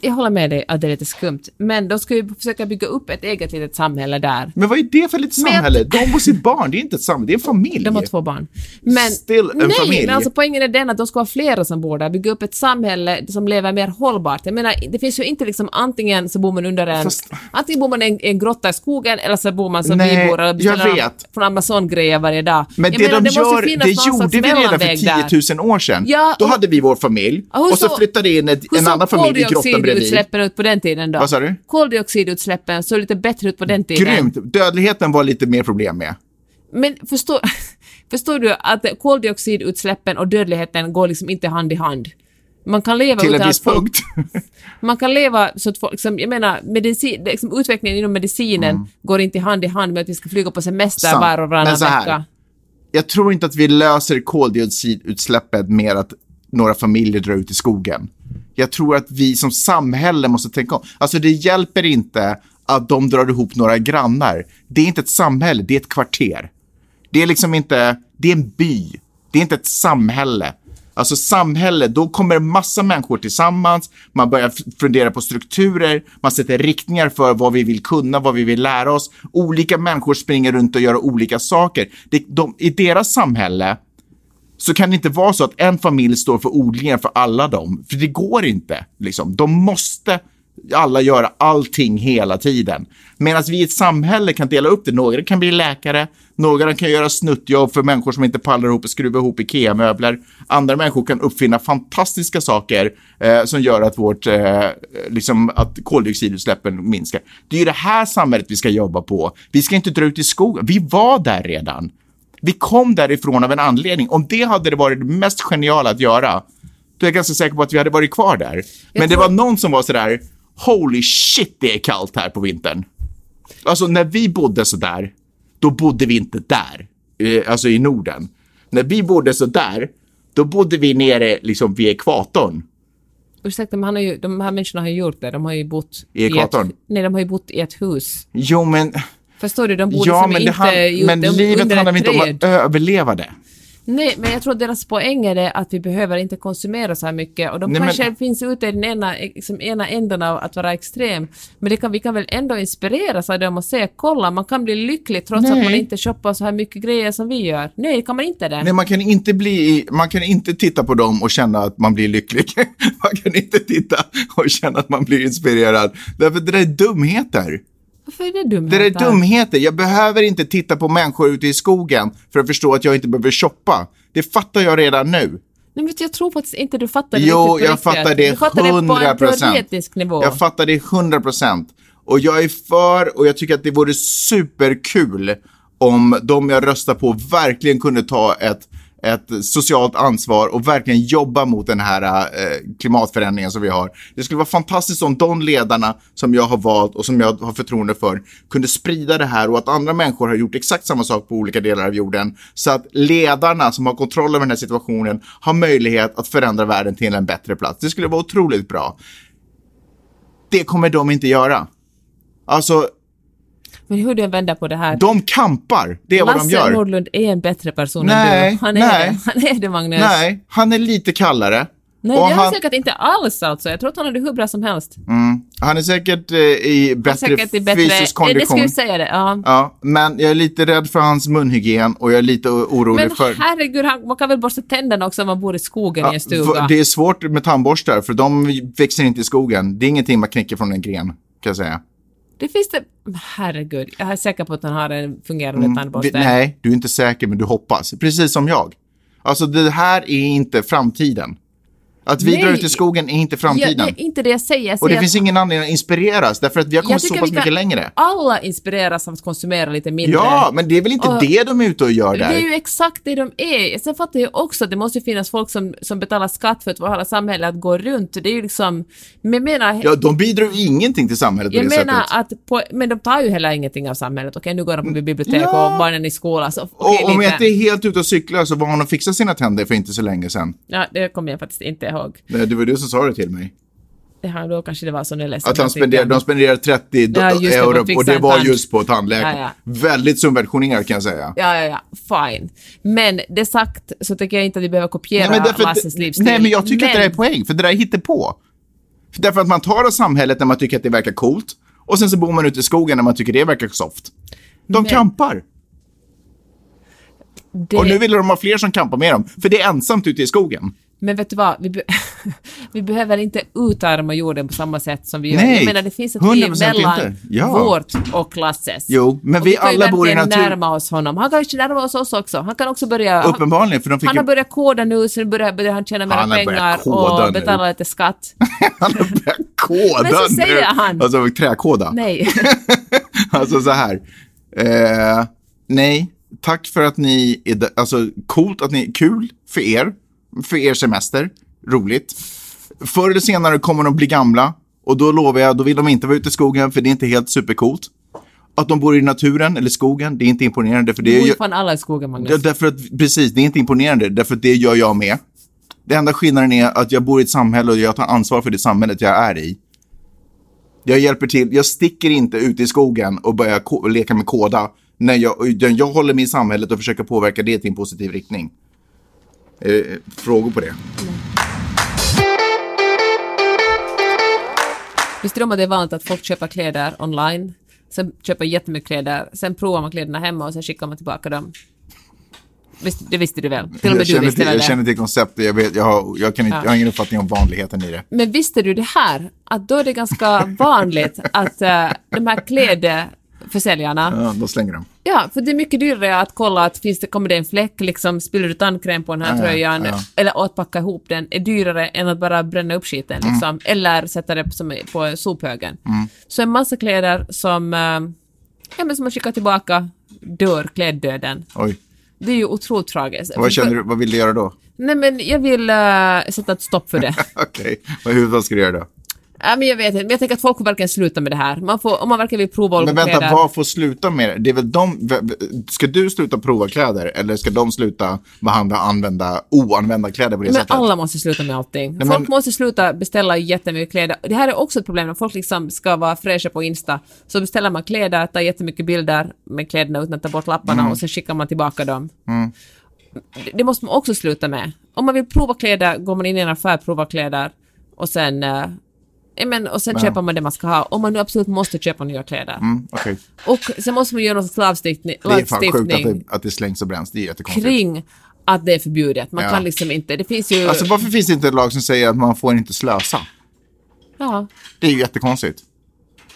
[SPEAKER 3] Jag håller med dig att det är lite skumt. Men de ska ju försöka bygga upp ett eget litet samhälle där.
[SPEAKER 2] Men vad är det för litet samhälle? De och sitt barn, det är inte ett samhälle, det är en familj.
[SPEAKER 3] De har två barn. Men,
[SPEAKER 2] Still en
[SPEAKER 3] nej,
[SPEAKER 2] familj.
[SPEAKER 3] men alltså poängen är den att de ska vara flera som bor där, bygga upp ett samhälle som lever mer hållbart. Jag menar, det finns ju inte liksom antingen så bor man under en,
[SPEAKER 2] Fast-
[SPEAKER 3] antingen bor man i en, en grotta i skogen eller så bor man som
[SPEAKER 2] Nej,
[SPEAKER 3] vi bor och beställer från Amazon-grejer varje dag.
[SPEAKER 2] Men
[SPEAKER 3] jag
[SPEAKER 2] det
[SPEAKER 3] menar,
[SPEAKER 2] de
[SPEAKER 3] måste
[SPEAKER 2] gör, det gjorde vi redan för
[SPEAKER 3] mellanväg där.
[SPEAKER 2] 10 000 år sedan.
[SPEAKER 3] Ja,
[SPEAKER 2] Då
[SPEAKER 3] och-
[SPEAKER 2] hade vi vår familj
[SPEAKER 3] Ja, hur
[SPEAKER 2] och så
[SPEAKER 3] så-
[SPEAKER 2] flyttade in ett, en annan familj i grottan.
[SPEAKER 3] Koldioxidutsläppen ut på den tiden då?
[SPEAKER 2] Vad sa du?
[SPEAKER 3] Koldioxidutsläppen såg lite bättre ut på den tiden.
[SPEAKER 2] Grymt. Dödligheten var lite mer problem med.
[SPEAKER 3] Men förstår, förstår du att koldioxidutsläppen och dödligheten går liksom inte hand i hand? Man kan leva
[SPEAKER 2] Till en viss
[SPEAKER 3] folk,
[SPEAKER 2] punkt.
[SPEAKER 3] Man kan leva så att folk, liksom, jag menar, medicin, liksom, utvecklingen inom medicinen går inte hand i hand med att vi ska flyga på semester
[SPEAKER 2] Sant.
[SPEAKER 3] var och varannan vecka.
[SPEAKER 2] Jag tror inte att vi löser koldioxidutsläppet med att några familjer drar ut i skogen. Jag tror att vi som samhälle måste tänka om. Alltså det hjälper inte att de drar ihop några grannar. Det är inte ett samhälle, det är ett kvarter. Det är liksom inte, det är en by. Det är inte ett samhälle. Alltså samhälle, då kommer massa människor tillsammans, man börjar fundera på strukturer, man sätter riktningar för vad vi vill kunna, vad vi vill lära oss. Olika människor springer runt och gör olika saker. Det, de, I deras samhälle så kan det inte vara så att en familj står för odlingen för alla dem. För det går inte. Liksom. De måste alla göra allting hela tiden. Medan vi i ett samhälle kan dela upp det. Några kan bli läkare, några kan göra snuttjobb för människor som inte pallar ihop och skruva ihop IKEA-möbler. Andra människor kan uppfinna fantastiska saker eh, som gör att, vårt, eh, liksom, att koldioxidutsläppen minskar. Det är ju det här samhället vi ska jobba på. Vi ska inte dra ut i skogen. Vi var där redan. Vi kom därifrån av en anledning. Om det hade det varit det mest geniala att göra, då är jag ganska säker på att vi hade varit kvar där. Men det var någon som var sådär, holy shit det är kallt här på vintern. Alltså när vi bodde så där, då bodde vi inte där, eh, alltså i Norden. När vi bodde så där, då bodde vi nere liksom vid ekvatorn.
[SPEAKER 3] Ursäkta, men han har ju, de här människorna har ju gjort det. De har ju bott
[SPEAKER 2] I ekvatorn?
[SPEAKER 3] ett, Nej, de har ju bott i ett hus.
[SPEAKER 2] Jo, men,
[SPEAKER 3] Förstår du? De bor
[SPEAKER 2] ja,
[SPEAKER 3] liksom
[SPEAKER 2] men,
[SPEAKER 3] inte
[SPEAKER 2] han,
[SPEAKER 3] i-
[SPEAKER 2] men livet handlar inte om att överleva det.
[SPEAKER 3] Nej, men jag tror att deras poäng är att vi behöver inte konsumera så här mycket och de
[SPEAKER 2] Nej, men-
[SPEAKER 3] kanske finns ute i den ena, liksom, ena änden av att vara extrem. Men det kan, vi kan väl ändå inspireras av dem och säga kolla, man kan bli lycklig trots
[SPEAKER 2] Nej.
[SPEAKER 3] att man inte shoppar så här mycket grejer som vi gör. Nej, kan man inte det?
[SPEAKER 2] Nej, man kan inte bli, man kan inte titta på dem och känna att man blir lycklig. man kan inte titta och känna att man blir inspirerad. Därför det där är dumheter.
[SPEAKER 3] Varför är det dumt?
[SPEAKER 2] Det där är dumheter. Jag behöver inte titta på människor ute i skogen för att förstå att jag inte behöver shoppa. Det fattar jag redan nu.
[SPEAKER 3] Nej, men jag tror faktiskt inte du fattar det
[SPEAKER 2] Jo, jag fattar det
[SPEAKER 3] Du fattar det på
[SPEAKER 2] 100
[SPEAKER 3] en teoretisk nivå.
[SPEAKER 2] Jag fattar det 100 procent. Och jag är för och jag tycker att det vore superkul om de jag röstar på verkligen kunde ta ett, ett socialt ansvar och verkligen jobba mot den här eh, klimatförändringen som vi har. Det skulle vara fantastiskt om de ledarna som jag har valt och som jag har förtroende för kunde sprida det här och att andra människor har gjort exakt samma sak på olika delar av jorden. Så att ledarna som har kontroll över den här situationen har möjlighet att förändra världen till en bättre plats. Det skulle vara otroligt bra. Det kommer de inte göra. Alltså,
[SPEAKER 3] men hur du än vänder på det här.
[SPEAKER 2] de kampar. Det är vad de
[SPEAKER 3] Lasse
[SPEAKER 2] gör.
[SPEAKER 3] Nordlund är en bättre person
[SPEAKER 2] Nej,
[SPEAKER 3] än du. Han är
[SPEAKER 2] nej.
[SPEAKER 3] det. Han är det, Magnus.
[SPEAKER 2] Nej, han är lite kallare.
[SPEAKER 3] Nej,
[SPEAKER 2] och
[SPEAKER 3] det är han
[SPEAKER 2] han,
[SPEAKER 3] säkert inte alls alltså. Jag tror att han hade hur bra som helst.
[SPEAKER 2] han är säkert eh, i bättre,
[SPEAKER 3] säkert i bättre...
[SPEAKER 2] fysisk
[SPEAKER 3] Eh, Det ska
[SPEAKER 2] kondition.
[SPEAKER 3] vi säga det, ja.
[SPEAKER 2] Ja, men jag är lite rädd för hans munhygien och jag är lite orolig
[SPEAKER 3] Men
[SPEAKER 2] för...
[SPEAKER 3] herregud, han, man kan väl borsta tänderna också om man bor i skogen i en
[SPEAKER 2] Ja,
[SPEAKER 3] stuga?
[SPEAKER 2] det är svårt med tandborstar för de växer inte i skogen. Det är ingenting man knäcker från en gren, kan jag säga.
[SPEAKER 3] Det finns det... Herregud, jag är säker på att han har en fungerande
[SPEAKER 2] Vi,
[SPEAKER 3] tandborste.
[SPEAKER 2] nej, du är inte säker, men du hoppas. Precis som jag. Alltså, det här är inte framtiden. Att vi
[SPEAKER 3] Nej.
[SPEAKER 2] drar ut i skogen är inte
[SPEAKER 3] Ja,
[SPEAKER 2] framtiden.
[SPEAKER 3] det är inte det jag säger. Jag
[SPEAKER 2] och det
[SPEAKER 3] säger
[SPEAKER 2] finns ingen anledning att inspireras, därför att vi har kommit så pass mycket längre.
[SPEAKER 3] Alla inspireras av att konsumera lite mindre.
[SPEAKER 2] Ja, men det är väl inte
[SPEAKER 3] Och-
[SPEAKER 2] det de är ute och gör
[SPEAKER 3] Det
[SPEAKER 2] där?
[SPEAKER 3] är ju exakt det de är. Sen fattar jag också att det måste finnas folk som, som betalar skatt för att få hela samhället att gå runt. Det är ju liksom... Men jag menar...
[SPEAKER 2] Ja, de bidrar ju ingenting till samhället på
[SPEAKER 3] jag
[SPEAKER 2] det
[SPEAKER 3] menar
[SPEAKER 2] sättet.
[SPEAKER 3] att på, men de tar ju heller ingenting av samhället. Okej, nu går de på bibliotek
[SPEAKER 2] Ja.
[SPEAKER 3] och barnen i skolan. Så, okej,
[SPEAKER 2] Och om jag inte är helt ute och cyklar så var han och fixade sina tänder för inte så länge sedan.
[SPEAKER 3] Ja, det kommer jag faktiskt inte ihåg.
[SPEAKER 2] Nej, Det var du som sa det till mig.
[SPEAKER 3] Det här, då kanske det var så jag läste
[SPEAKER 2] Att han spenderar, de spenderar 30 do-
[SPEAKER 3] Ja,
[SPEAKER 2] euro och det var just på tandläkaren.
[SPEAKER 3] Ja, ja.
[SPEAKER 2] Väldigt subventionerat kan jag säga.
[SPEAKER 3] Ja, ja, ja. Fine. Men det sagt så tycker jag inte att vi behöver kopiera
[SPEAKER 2] Nej, men därför,
[SPEAKER 3] Lasses livsstil.
[SPEAKER 2] nej, men jag tycker att det
[SPEAKER 3] Men-
[SPEAKER 2] där är poäng, för det där är hittepå. För Därför att man tar av samhället när man tycker att det verkar coolt och sen så bor man ute i skogen när man tycker det verkar soft. De
[SPEAKER 3] Men-
[SPEAKER 2] kampar.
[SPEAKER 3] det...
[SPEAKER 2] Och nu vill de ha fler som kampar med dem, för det är ensamt ute i skogen.
[SPEAKER 3] Men vet du vad, vi, be vi behöver inte utarma jorden på samma sätt som vi gör.
[SPEAKER 2] Nej,
[SPEAKER 3] jag menar, det finns ett
[SPEAKER 2] 100%
[SPEAKER 3] liv mellan.
[SPEAKER 2] Ja.
[SPEAKER 3] vårt och Lasses.
[SPEAKER 2] Jo, men
[SPEAKER 3] och
[SPEAKER 2] vi
[SPEAKER 3] vi
[SPEAKER 2] alla bor i
[SPEAKER 3] verkligen
[SPEAKER 2] natur-
[SPEAKER 3] närma oss honom. Han kan ju närma oss oss också. Han kan också börja...
[SPEAKER 2] Uppenbarligen, för de fick
[SPEAKER 3] han
[SPEAKER 2] ju...
[SPEAKER 3] har börjat koda nu, så nu börjar, börjar han tjäna mera pengar och
[SPEAKER 2] nu.
[SPEAKER 3] betala lite skatt.
[SPEAKER 2] Han har börjat koda
[SPEAKER 3] Men så
[SPEAKER 2] nu.
[SPEAKER 3] säger han.
[SPEAKER 2] Alltså träkoda.
[SPEAKER 3] Nej.
[SPEAKER 2] Alltså så här. Eh, nej, tack för att ni är. Alltså coolt att ni, kul för er, för er semester, roligt. Förr eller senare kommer de bli gamla och då lovar jag, då vill de inte vara ute i skogen för det är inte helt supercoolt. Att de bor i naturen eller skogen, det är inte imponerande för det
[SPEAKER 3] bor
[SPEAKER 2] ju,
[SPEAKER 3] fan alla i skogen, Magnus.
[SPEAKER 2] Därför att, precis, det är inte imponerande, därför att det gör jag med. Det enda skillnaden är att jag bor i ett samhälle och jag tar ansvar för det samhället jag är i. Jag hjälper till, jag sticker inte ut i skogen och börjar leka med koda. När jag, jag håller mig i samhället och försöker påverka det till en positiv riktning. Eh, frågor på det?
[SPEAKER 3] Visste du om att det är vanligt att folk köper kläder online, sen köper jättemycket kläder, sen provar man kläderna hemma och sen skickar man tillbaka dem? Visst, det visste du väl? Till och med
[SPEAKER 2] Jag
[SPEAKER 3] du
[SPEAKER 2] känner,
[SPEAKER 3] visste
[SPEAKER 2] till,
[SPEAKER 3] väl
[SPEAKER 2] jag
[SPEAKER 3] det?
[SPEAKER 2] känner till konceptet, jag, vet, jag, har, jag, kan inte,
[SPEAKER 3] Ja.
[SPEAKER 2] jag har ingen uppfattning om vanligheten i det.
[SPEAKER 3] Men visste du det här? Att då är det ganska vanligt att uh, de här klädförsäljarna,
[SPEAKER 2] Ja, då slänger de.
[SPEAKER 3] Ja, för det är mycket dyrare att kolla att finns det, kommer det en fläck, liksom, spiller du tandkräm på den här
[SPEAKER 2] Ja, ja,
[SPEAKER 3] tröjan,
[SPEAKER 2] ja.
[SPEAKER 3] eller att packa ihop den, är dyrare än att bara bränna upp skiten,
[SPEAKER 2] Mm.
[SPEAKER 3] liksom, eller sätta det som, på sophögen. Så en massa kläder som, eh, ja men som man skickar tillbaka, dör kläddöden.
[SPEAKER 2] Oj.
[SPEAKER 3] Det är ju otroligt tragiskt.
[SPEAKER 2] Vad, känner du, vad vill du göra då?
[SPEAKER 3] Nej, men jag vill uh, sätta ett stopp för det.
[SPEAKER 2] Okej, vad, hur- vad ska du göra då?
[SPEAKER 3] Ja, men jag vet inte, men jag tänker att folk får verkligen sluta med det här. Man får, om man verkligen vill prova olika
[SPEAKER 2] Men vänta,
[SPEAKER 3] kläder.
[SPEAKER 2] vad får sluta med det? Det är väl de, ska du sluta prova kläder eller ska de sluta behandla använda, oanvända kläder på det
[SPEAKER 3] Men
[SPEAKER 2] sättet?
[SPEAKER 3] alla måste sluta med allting.
[SPEAKER 2] Nej,
[SPEAKER 3] folk
[SPEAKER 2] men-
[SPEAKER 3] måste sluta beställa jättemycket kläder. Det här är också ett problem när folk liksom ska vara fräscha på Insta. Så beställer man kläder, tar jättemycket bilder med kläderna utan att ta bort lapparna
[SPEAKER 2] Mm.
[SPEAKER 3] och sen skickar man tillbaka dem. Det, det måste man också sluta med. Om man vill prova kläder går man in i en affär, provar kläder och sen, eh, men, och sen köper man det man ska ha. Om man nu absolut måste köpa nya kläder.
[SPEAKER 2] Mm, okej.
[SPEAKER 3] Och sen måste man göra någon slags lagstiftning,
[SPEAKER 2] Det är fan sjukt att det, att det slängs och bränns. Det är jättekonstigt.
[SPEAKER 3] kring att det är förbjudet. Man
[SPEAKER 2] Ja.
[SPEAKER 3] kan liksom inte, det finns ju...
[SPEAKER 2] Alltså varför finns det inte en lag som säger att man får inte slösa?
[SPEAKER 3] ja,
[SPEAKER 2] Det är ju jättekonstigt.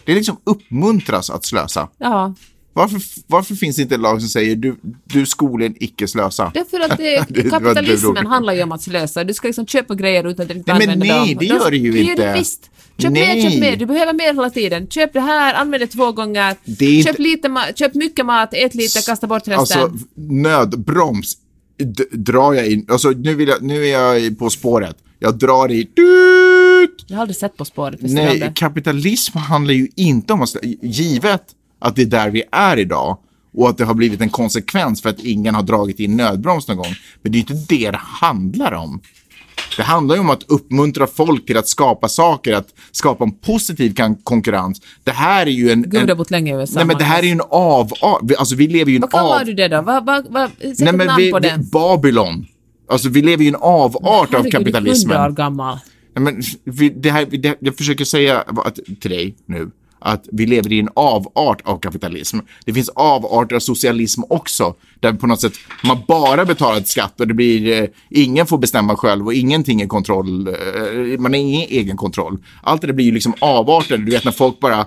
[SPEAKER 2] Det är liksom uppmuntras att slösa.
[SPEAKER 3] ja.
[SPEAKER 2] Varför, varför finns det inte lag som säger du, du skolan icke slösa?
[SPEAKER 3] Därför att det, kapitalismen handlar ju om att slösa. Du ska liksom köpa grejer utan att inte
[SPEAKER 2] Nej, men
[SPEAKER 3] använda
[SPEAKER 2] nej,
[SPEAKER 3] dem.
[SPEAKER 2] det gör det ju
[SPEAKER 3] det Gör
[SPEAKER 2] inte.
[SPEAKER 3] det visst. Köp
[SPEAKER 2] Nej.
[SPEAKER 3] mer, köp mer. Du behöver mer hela tiden. Köp det här, använd det två gånger.
[SPEAKER 2] Det är
[SPEAKER 3] köp,
[SPEAKER 2] inte-
[SPEAKER 3] lite köp mycket mat, ät lite, kasta bort resten.
[SPEAKER 2] Alltså nödbroms d- drar jag in. Alltså nu, vill jag, nu är jag på spåret. Jag drar i...
[SPEAKER 3] Jag har aldrig sett På spåret.
[SPEAKER 2] Nej, kapitalism handlar ju inte om att... Givet att det är där vi är idag och att det har blivit en konsekvens för att ingen har dragit in nödbroms någon gång. Men det är inte det det handlar om. Det handlar ju om att uppmuntra folk till att skapa saker, att skapa en positiv konkurrens. Det här är ju en...
[SPEAKER 3] Gud, har bott länge i USA.
[SPEAKER 2] nej men det här är ju en avart. Alltså vi lever ju en
[SPEAKER 3] Vad kallar
[SPEAKER 2] av...
[SPEAKER 3] du det då? Vad, vad, vad, sätt
[SPEAKER 2] Nej men
[SPEAKER 3] namn
[SPEAKER 2] vi,
[SPEAKER 3] på
[SPEAKER 2] vi,
[SPEAKER 3] den.
[SPEAKER 2] Babylon. Alltså vi lever ju en avart av
[SPEAKER 3] Herregud, du är
[SPEAKER 2] kapitalismen.
[SPEAKER 3] 100 år gammal.
[SPEAKER 2] Nej, men vi, det här, det, jag försöker säga att, till dig nu att vi lever i en avart av kapitalism. Det finns avarter av socialism också, där på något sätt man bara betalar ett skatt och det blir, eh, ingen får bestämma själv och ingenting är kontroll, eh, man har ingen egen kontroll. Allt det där blir ju liksom avarter, du vet när folk bara eh,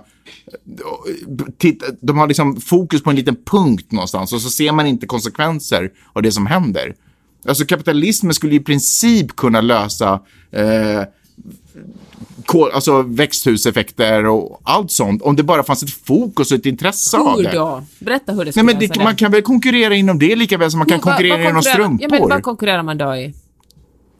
[SPEAKER 2] titta, de har liksom fokus på en liten punkt någonstans och så ser man inte konsekvenser av det som händer. Alltså kapitalismen skulle i princip kunna lösa eh, kol, alltså växthuseffekter och allt sånt om det bara fanns ett fokus och ett intresse av
[SPEAKER 3] Hur
[SPEAKER 2] det.
[SPEAKER 3] då? Berätta hur det
[SPEAKER 2] Nej,
[SPEAKER 3] ska
[SPEAKER 2] men det, man kan väl konkurrera inom det lika väl som man kan
[SPEAKER 3] Vad- vad
[SPEAKER 2] konkurrera inom strumpor.
[SPEAKER 3] Ja, men vad konkurrerar man då i?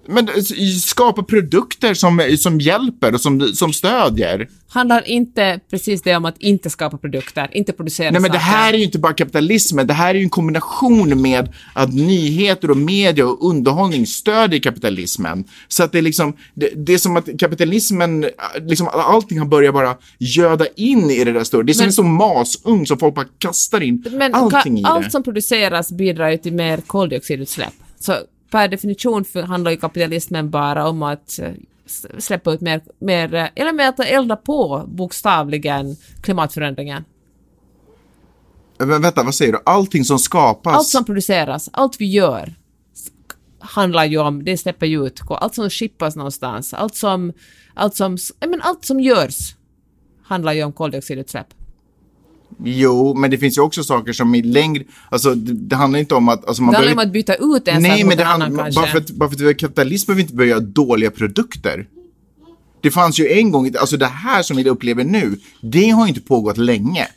[SPEAKER 2] Men eh, skapa produkter som, som hjälper och som, som stödjer.
[SPEAKER 3] Handlar inte precis det om att inte skapa produkter, inte producera
[SPEAKER 2] Nej, men det
[SPEAKER 3] saker?
[SPEAKER 2] här är ju inte bara kapitalismen. Det här är ju en kombination med att nyheter och media och underhållning stödjer kapitalismen. Så att det är liksom, det, det är som att kapitalismen, äh, liksom allting har börjat bara göda in i det där större. Det är som
[SPEAKER 3] Men-
[SPEAKER 2] en sån masugn som folk bara kastar in
[SPEAKER 3] Men
[SPEAKER 2] allting i det.
[SPEAKER 3] allt som produceras bidrar ju till mer koldioxidutsläpp. Så per definition handlar ju kapitalismen bara om att eh, släppa ut mer, mer eh, eller med att elda på bokstavligen klimatförändringen.
[SPEAKER 2] Men vänta, vad säger du? Allting som skapas.
[SPEAKER 3] Allt som produceras, allt vi gör handlar ju om, det släpper ju ut, allt som skippas någonstans, allt som, allt som, men allt som görs handlar ju om koldioxidutsläpp.
[SPEAKER 2] Jo, men det finns ju också saker som i längre... Alltså, det, det handlar inte om att... Alltså, man
[SPEAKER 3] Det handlar om att byta ut en
[SPEAKER 2] Nej, men det handlar, bara för, att, bara för att vi har kapitalism behöver vi inte börja göra dåliga produkter. Det fanns ju en gång, alltså det här som vi upplever nu, det har ju inte pågått länge.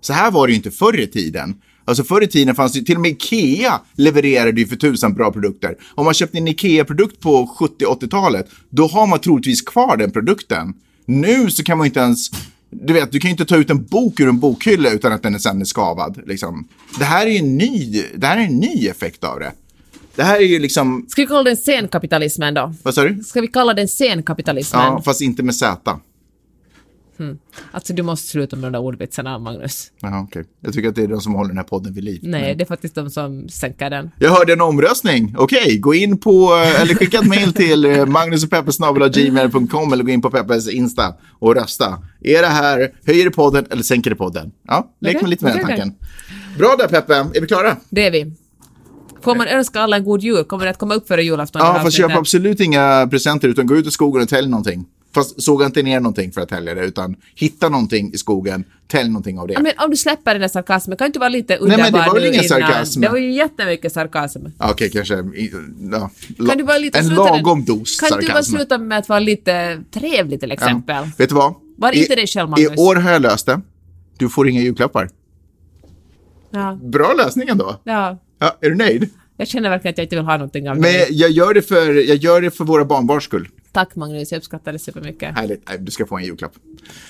[SPEAKER 2] Så här var det ju inte förr i tiden. Alltså förr i tiden fanns det till och med Ikea levererade ju för tusan bra produkter. Om man köpte en Ikea-produkt på 70-80-talet, då har man troligtvis kvar den produkten. Nu så kan man inte ens, du vet, du kan ju inte ta ut en bok ur en bokhylla utan att den sen är skavad. Liksom. Det här är ju en ny, det här är en ny effekt av det. Det här är ju liksom,
[SPEAKER 3] Ska vi kalla den senkapitalismen då?
[SPEAKER 2] vad sa du?
[SPEAKER 3] Ska vi kalla den senkapitalismen?
[SPEAKER 2] Ja, fast inte med Z.
[SPEAKER 3] Alltså du måste sluta med de där ordvitsarna, Magnus.
[SPEAKER 2] Jaha, okej. Jag tycker att det är de som håller den här podden vid liv.
[SPEAKER 3] Nej, det är faktiskt de som sänker den.
[SPEAKER 2] Jag hörde en omröstning. Okej, gå in på, eh, eller skicka ett mail till eh, magnusochpeppers.gmail.com eller gå in på Peppers Insta och rösta. Är det här, höjer det podden eller sänker det podden? Ja, lek med lite med den tanken. Bra där Peppe, är vi klara?
[SPEAKER 3] Det är vi. Får man önska alla en god jul? Kommer det att komma upp före julafton?
[SPEAKER 2] Ja, fast köp absolut inga presenter utan gå ut i skogen och tälj någonting. Fast såga inte ner någonting för att tälja det, utan hitta någonting i skogen, tälj någonting av det.
[SPEAKER 3] Ja, men om du släpper den där sarkasmen, kan du inte vara lite
[SPEAKER 2] men det
[SPEAKER 3] underbar
[SPEAKER 2] var väl ingen sarkasm?
[SPEAKER 3] Det var ju jättemycket sarkasm.
[SPEAKER 2] Okej, kanske. i- Ja,
[SPEAKER 3] Kan du bara lite
[SPEAKER 2] en lagom dos
[SPEAKER 3] Kan du bara
[SPEAKER 2] sarkasm.
[SPEAKER 3] sluta med att vara lite trevlig till exempel?
[SPEAKER 2] Ja. Vet du vad?
[SPEAKER 3] Var inte
[SPEAKER 2] I,
[SPEAKER 3] dig själv,
[SPEAKER 2] I
[SPEAKER 3] Magnus.
[SPEAKER 2] år har jag löst det. Du får inga julklappar.
[SPEAKER 3] Ja.
[SPEAKER 2] Bra lösning ändå.
[SPEAKER 3] ja.
[SPEAKER 2] Ja, är du nöjd?
[SPEAKER 3] Jag känner verkligen att jag inte vill ha någonting av
[SPEAKER 2] Men
[SPEAKER 3] dig.
[SPEAKER 2] jag gör det för, jag gör det för våra barnbarns skull.
[SPEAKER 3] Tack Magnus, jag uppskattar det supermycket.
[SPEAKER 2] Härligt. Du ska få en julklapp.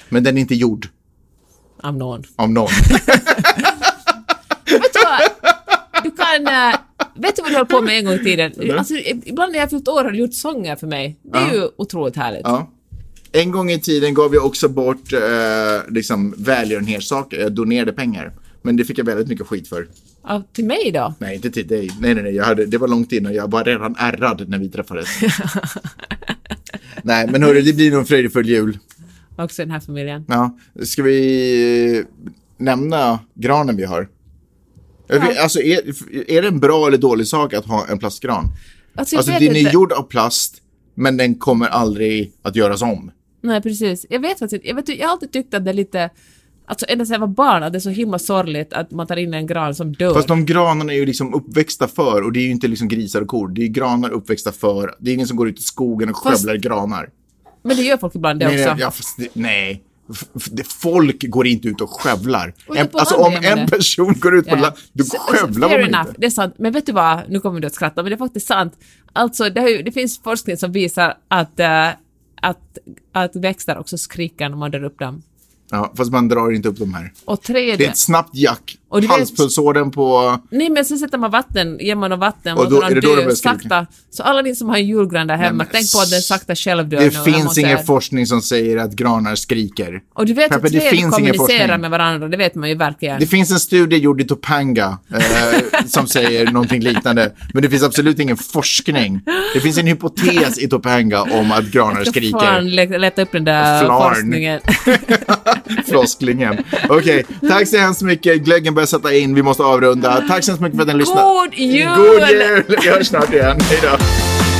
[SPEAKER 2] Men den är inte gjord
[SPEAKER 3] Av någon.
[SPEAKER 2] av någon.
[SPEAKER 3] vet du vad? Du kan... äh, vet du vad du höll på med en gång i tiden? Alltså, ibland när jag fyllt år har du gjort sånger för mig. Det är ju otroligt härligt.
[SPEAKER 2] Ja. En gång i tiden gav jag också bort eh, liksom välgörenhetssaker. Jag donerade pengar. Men det fick jag väldigt mycket skit för.
[SPEAKER 3] Ja, till mig då?
[SPEAKER 2] Nej, inte till dig. Nej, nej, nej. Jag hade, det var långt innan. Jag var redan ärrad när vi träffades. nej, men hörru, det blir nog en fröjdefull jul.
[SPEAKER 3] Också den här familjen.
[SPEAKER 2] Ja. Ska vi eh, nämna granen vi har? Vet- Alltså, är, är det en bra eller dålig sak att ha en plastgran?
[SPEAKER 3] Alltså,
[SPEAKER 2] Alltså, den är gjord av plast, men den kommer aldrig att göras om.
[SPEAKER 3] Nej, precis. Jag vet faktiskt. Jag, vet, jag har alltid tyckt att det är lite... Alltså ända sedan jag var barn, att det är så himla sorgligt att man tar in en gran som dör.
[SPEAKER 2] Fast de granarna är ju liksom uppväxta för, och det är ju inte liksom grisar och kor, det är ju granar uppväxta för. Det är ingen som går ut i skogen och
[SPEAKER 3] Fast-
[SPEAKER 2] skövlar granar.
[SPEAKER 3] Men det gör folk ibland det
[SPEAKER 2] Nej,
[SPEAKER 3] också.
[SPEAKER 2] nej, ja, fast nej. Folk går inte ut och skövlar.
[SPEAKER 3] Och
[SPEAKER 2] En,
[SPEAKER 3] på
[SPEAKER 2] alltså om en person går ut på
[SPEAKER 3] Ja.
[SPEAKER 2] land, då
[SPEAKER 3] Så-
[SPEAKER 2] skövlar man
[SPEAKER 3] enough,
[SPEAKER 2] inte.
[SPEAKER 3] det är sant. Men vet du vad, nu kommer du att skratta, men det är faktiskt sant. Alltså, det, ju, det finns forskning som visar att, eh, att, att växter också skriker när man drar upp dem.
[SPEAKER 2] Ja, fast man drar inte upp de här.
[SPEAKER 3] Och träd...
[SPEAKER 2] Det är ett snabbt jack.
[SPEAKER 3] Och du
[SPEAKER 2] Halspulsådern på...
[SPEAKER 3] Nej, men sen sätter man vatten, ger man dem vatten
[SPEAKER 2] Och
[SPEAKER 3] och
[SPEAKER 2] då-
[SPEAKER 3] då,
[SPEAKER 2] är det då
[SPEAKER 3] dör sakta. Så alla ni som har en julgran där hemma,
[SPEAKER 2] men
[SPEAKER 3] tänk på att den sakta själv dör
[SPEAKER 2] Det finns ingen forskning som säger att granar skriker.
[SPEAKER 3] Och du vet
[SPEAKER 2] Peppe,
[SPEAKER 3] att
[SPEAKER 2] det
[SPEAKER 3] träd kommunicerar
[SPEAKER 2] forskning.
[SPEAKER 3] med varandra, det vet man ju verkligen.
[SPEAKER 2] Det finns en studie gjord i Topanga eh, som säger någonting liknande. Men det finns absolut ingen forskning. Det finns en hypotes i Topanga om att granar skriker.
[SPEAKER 3] fan leta upp den där
[SPEAKER 2] Flarn.
[SPEAKER 3] forskningen.
[SPEAKER 2] Flosklingen. Okej, tack så hemskt mycket. Glöggen börjar sätta in. Vi måste avrunda. Tack så mycket för att ni lyssnade.
[SPEAKER 3] God jul!
[SPEAKER 2] God jul! Vi hörs snart igen. Hej då.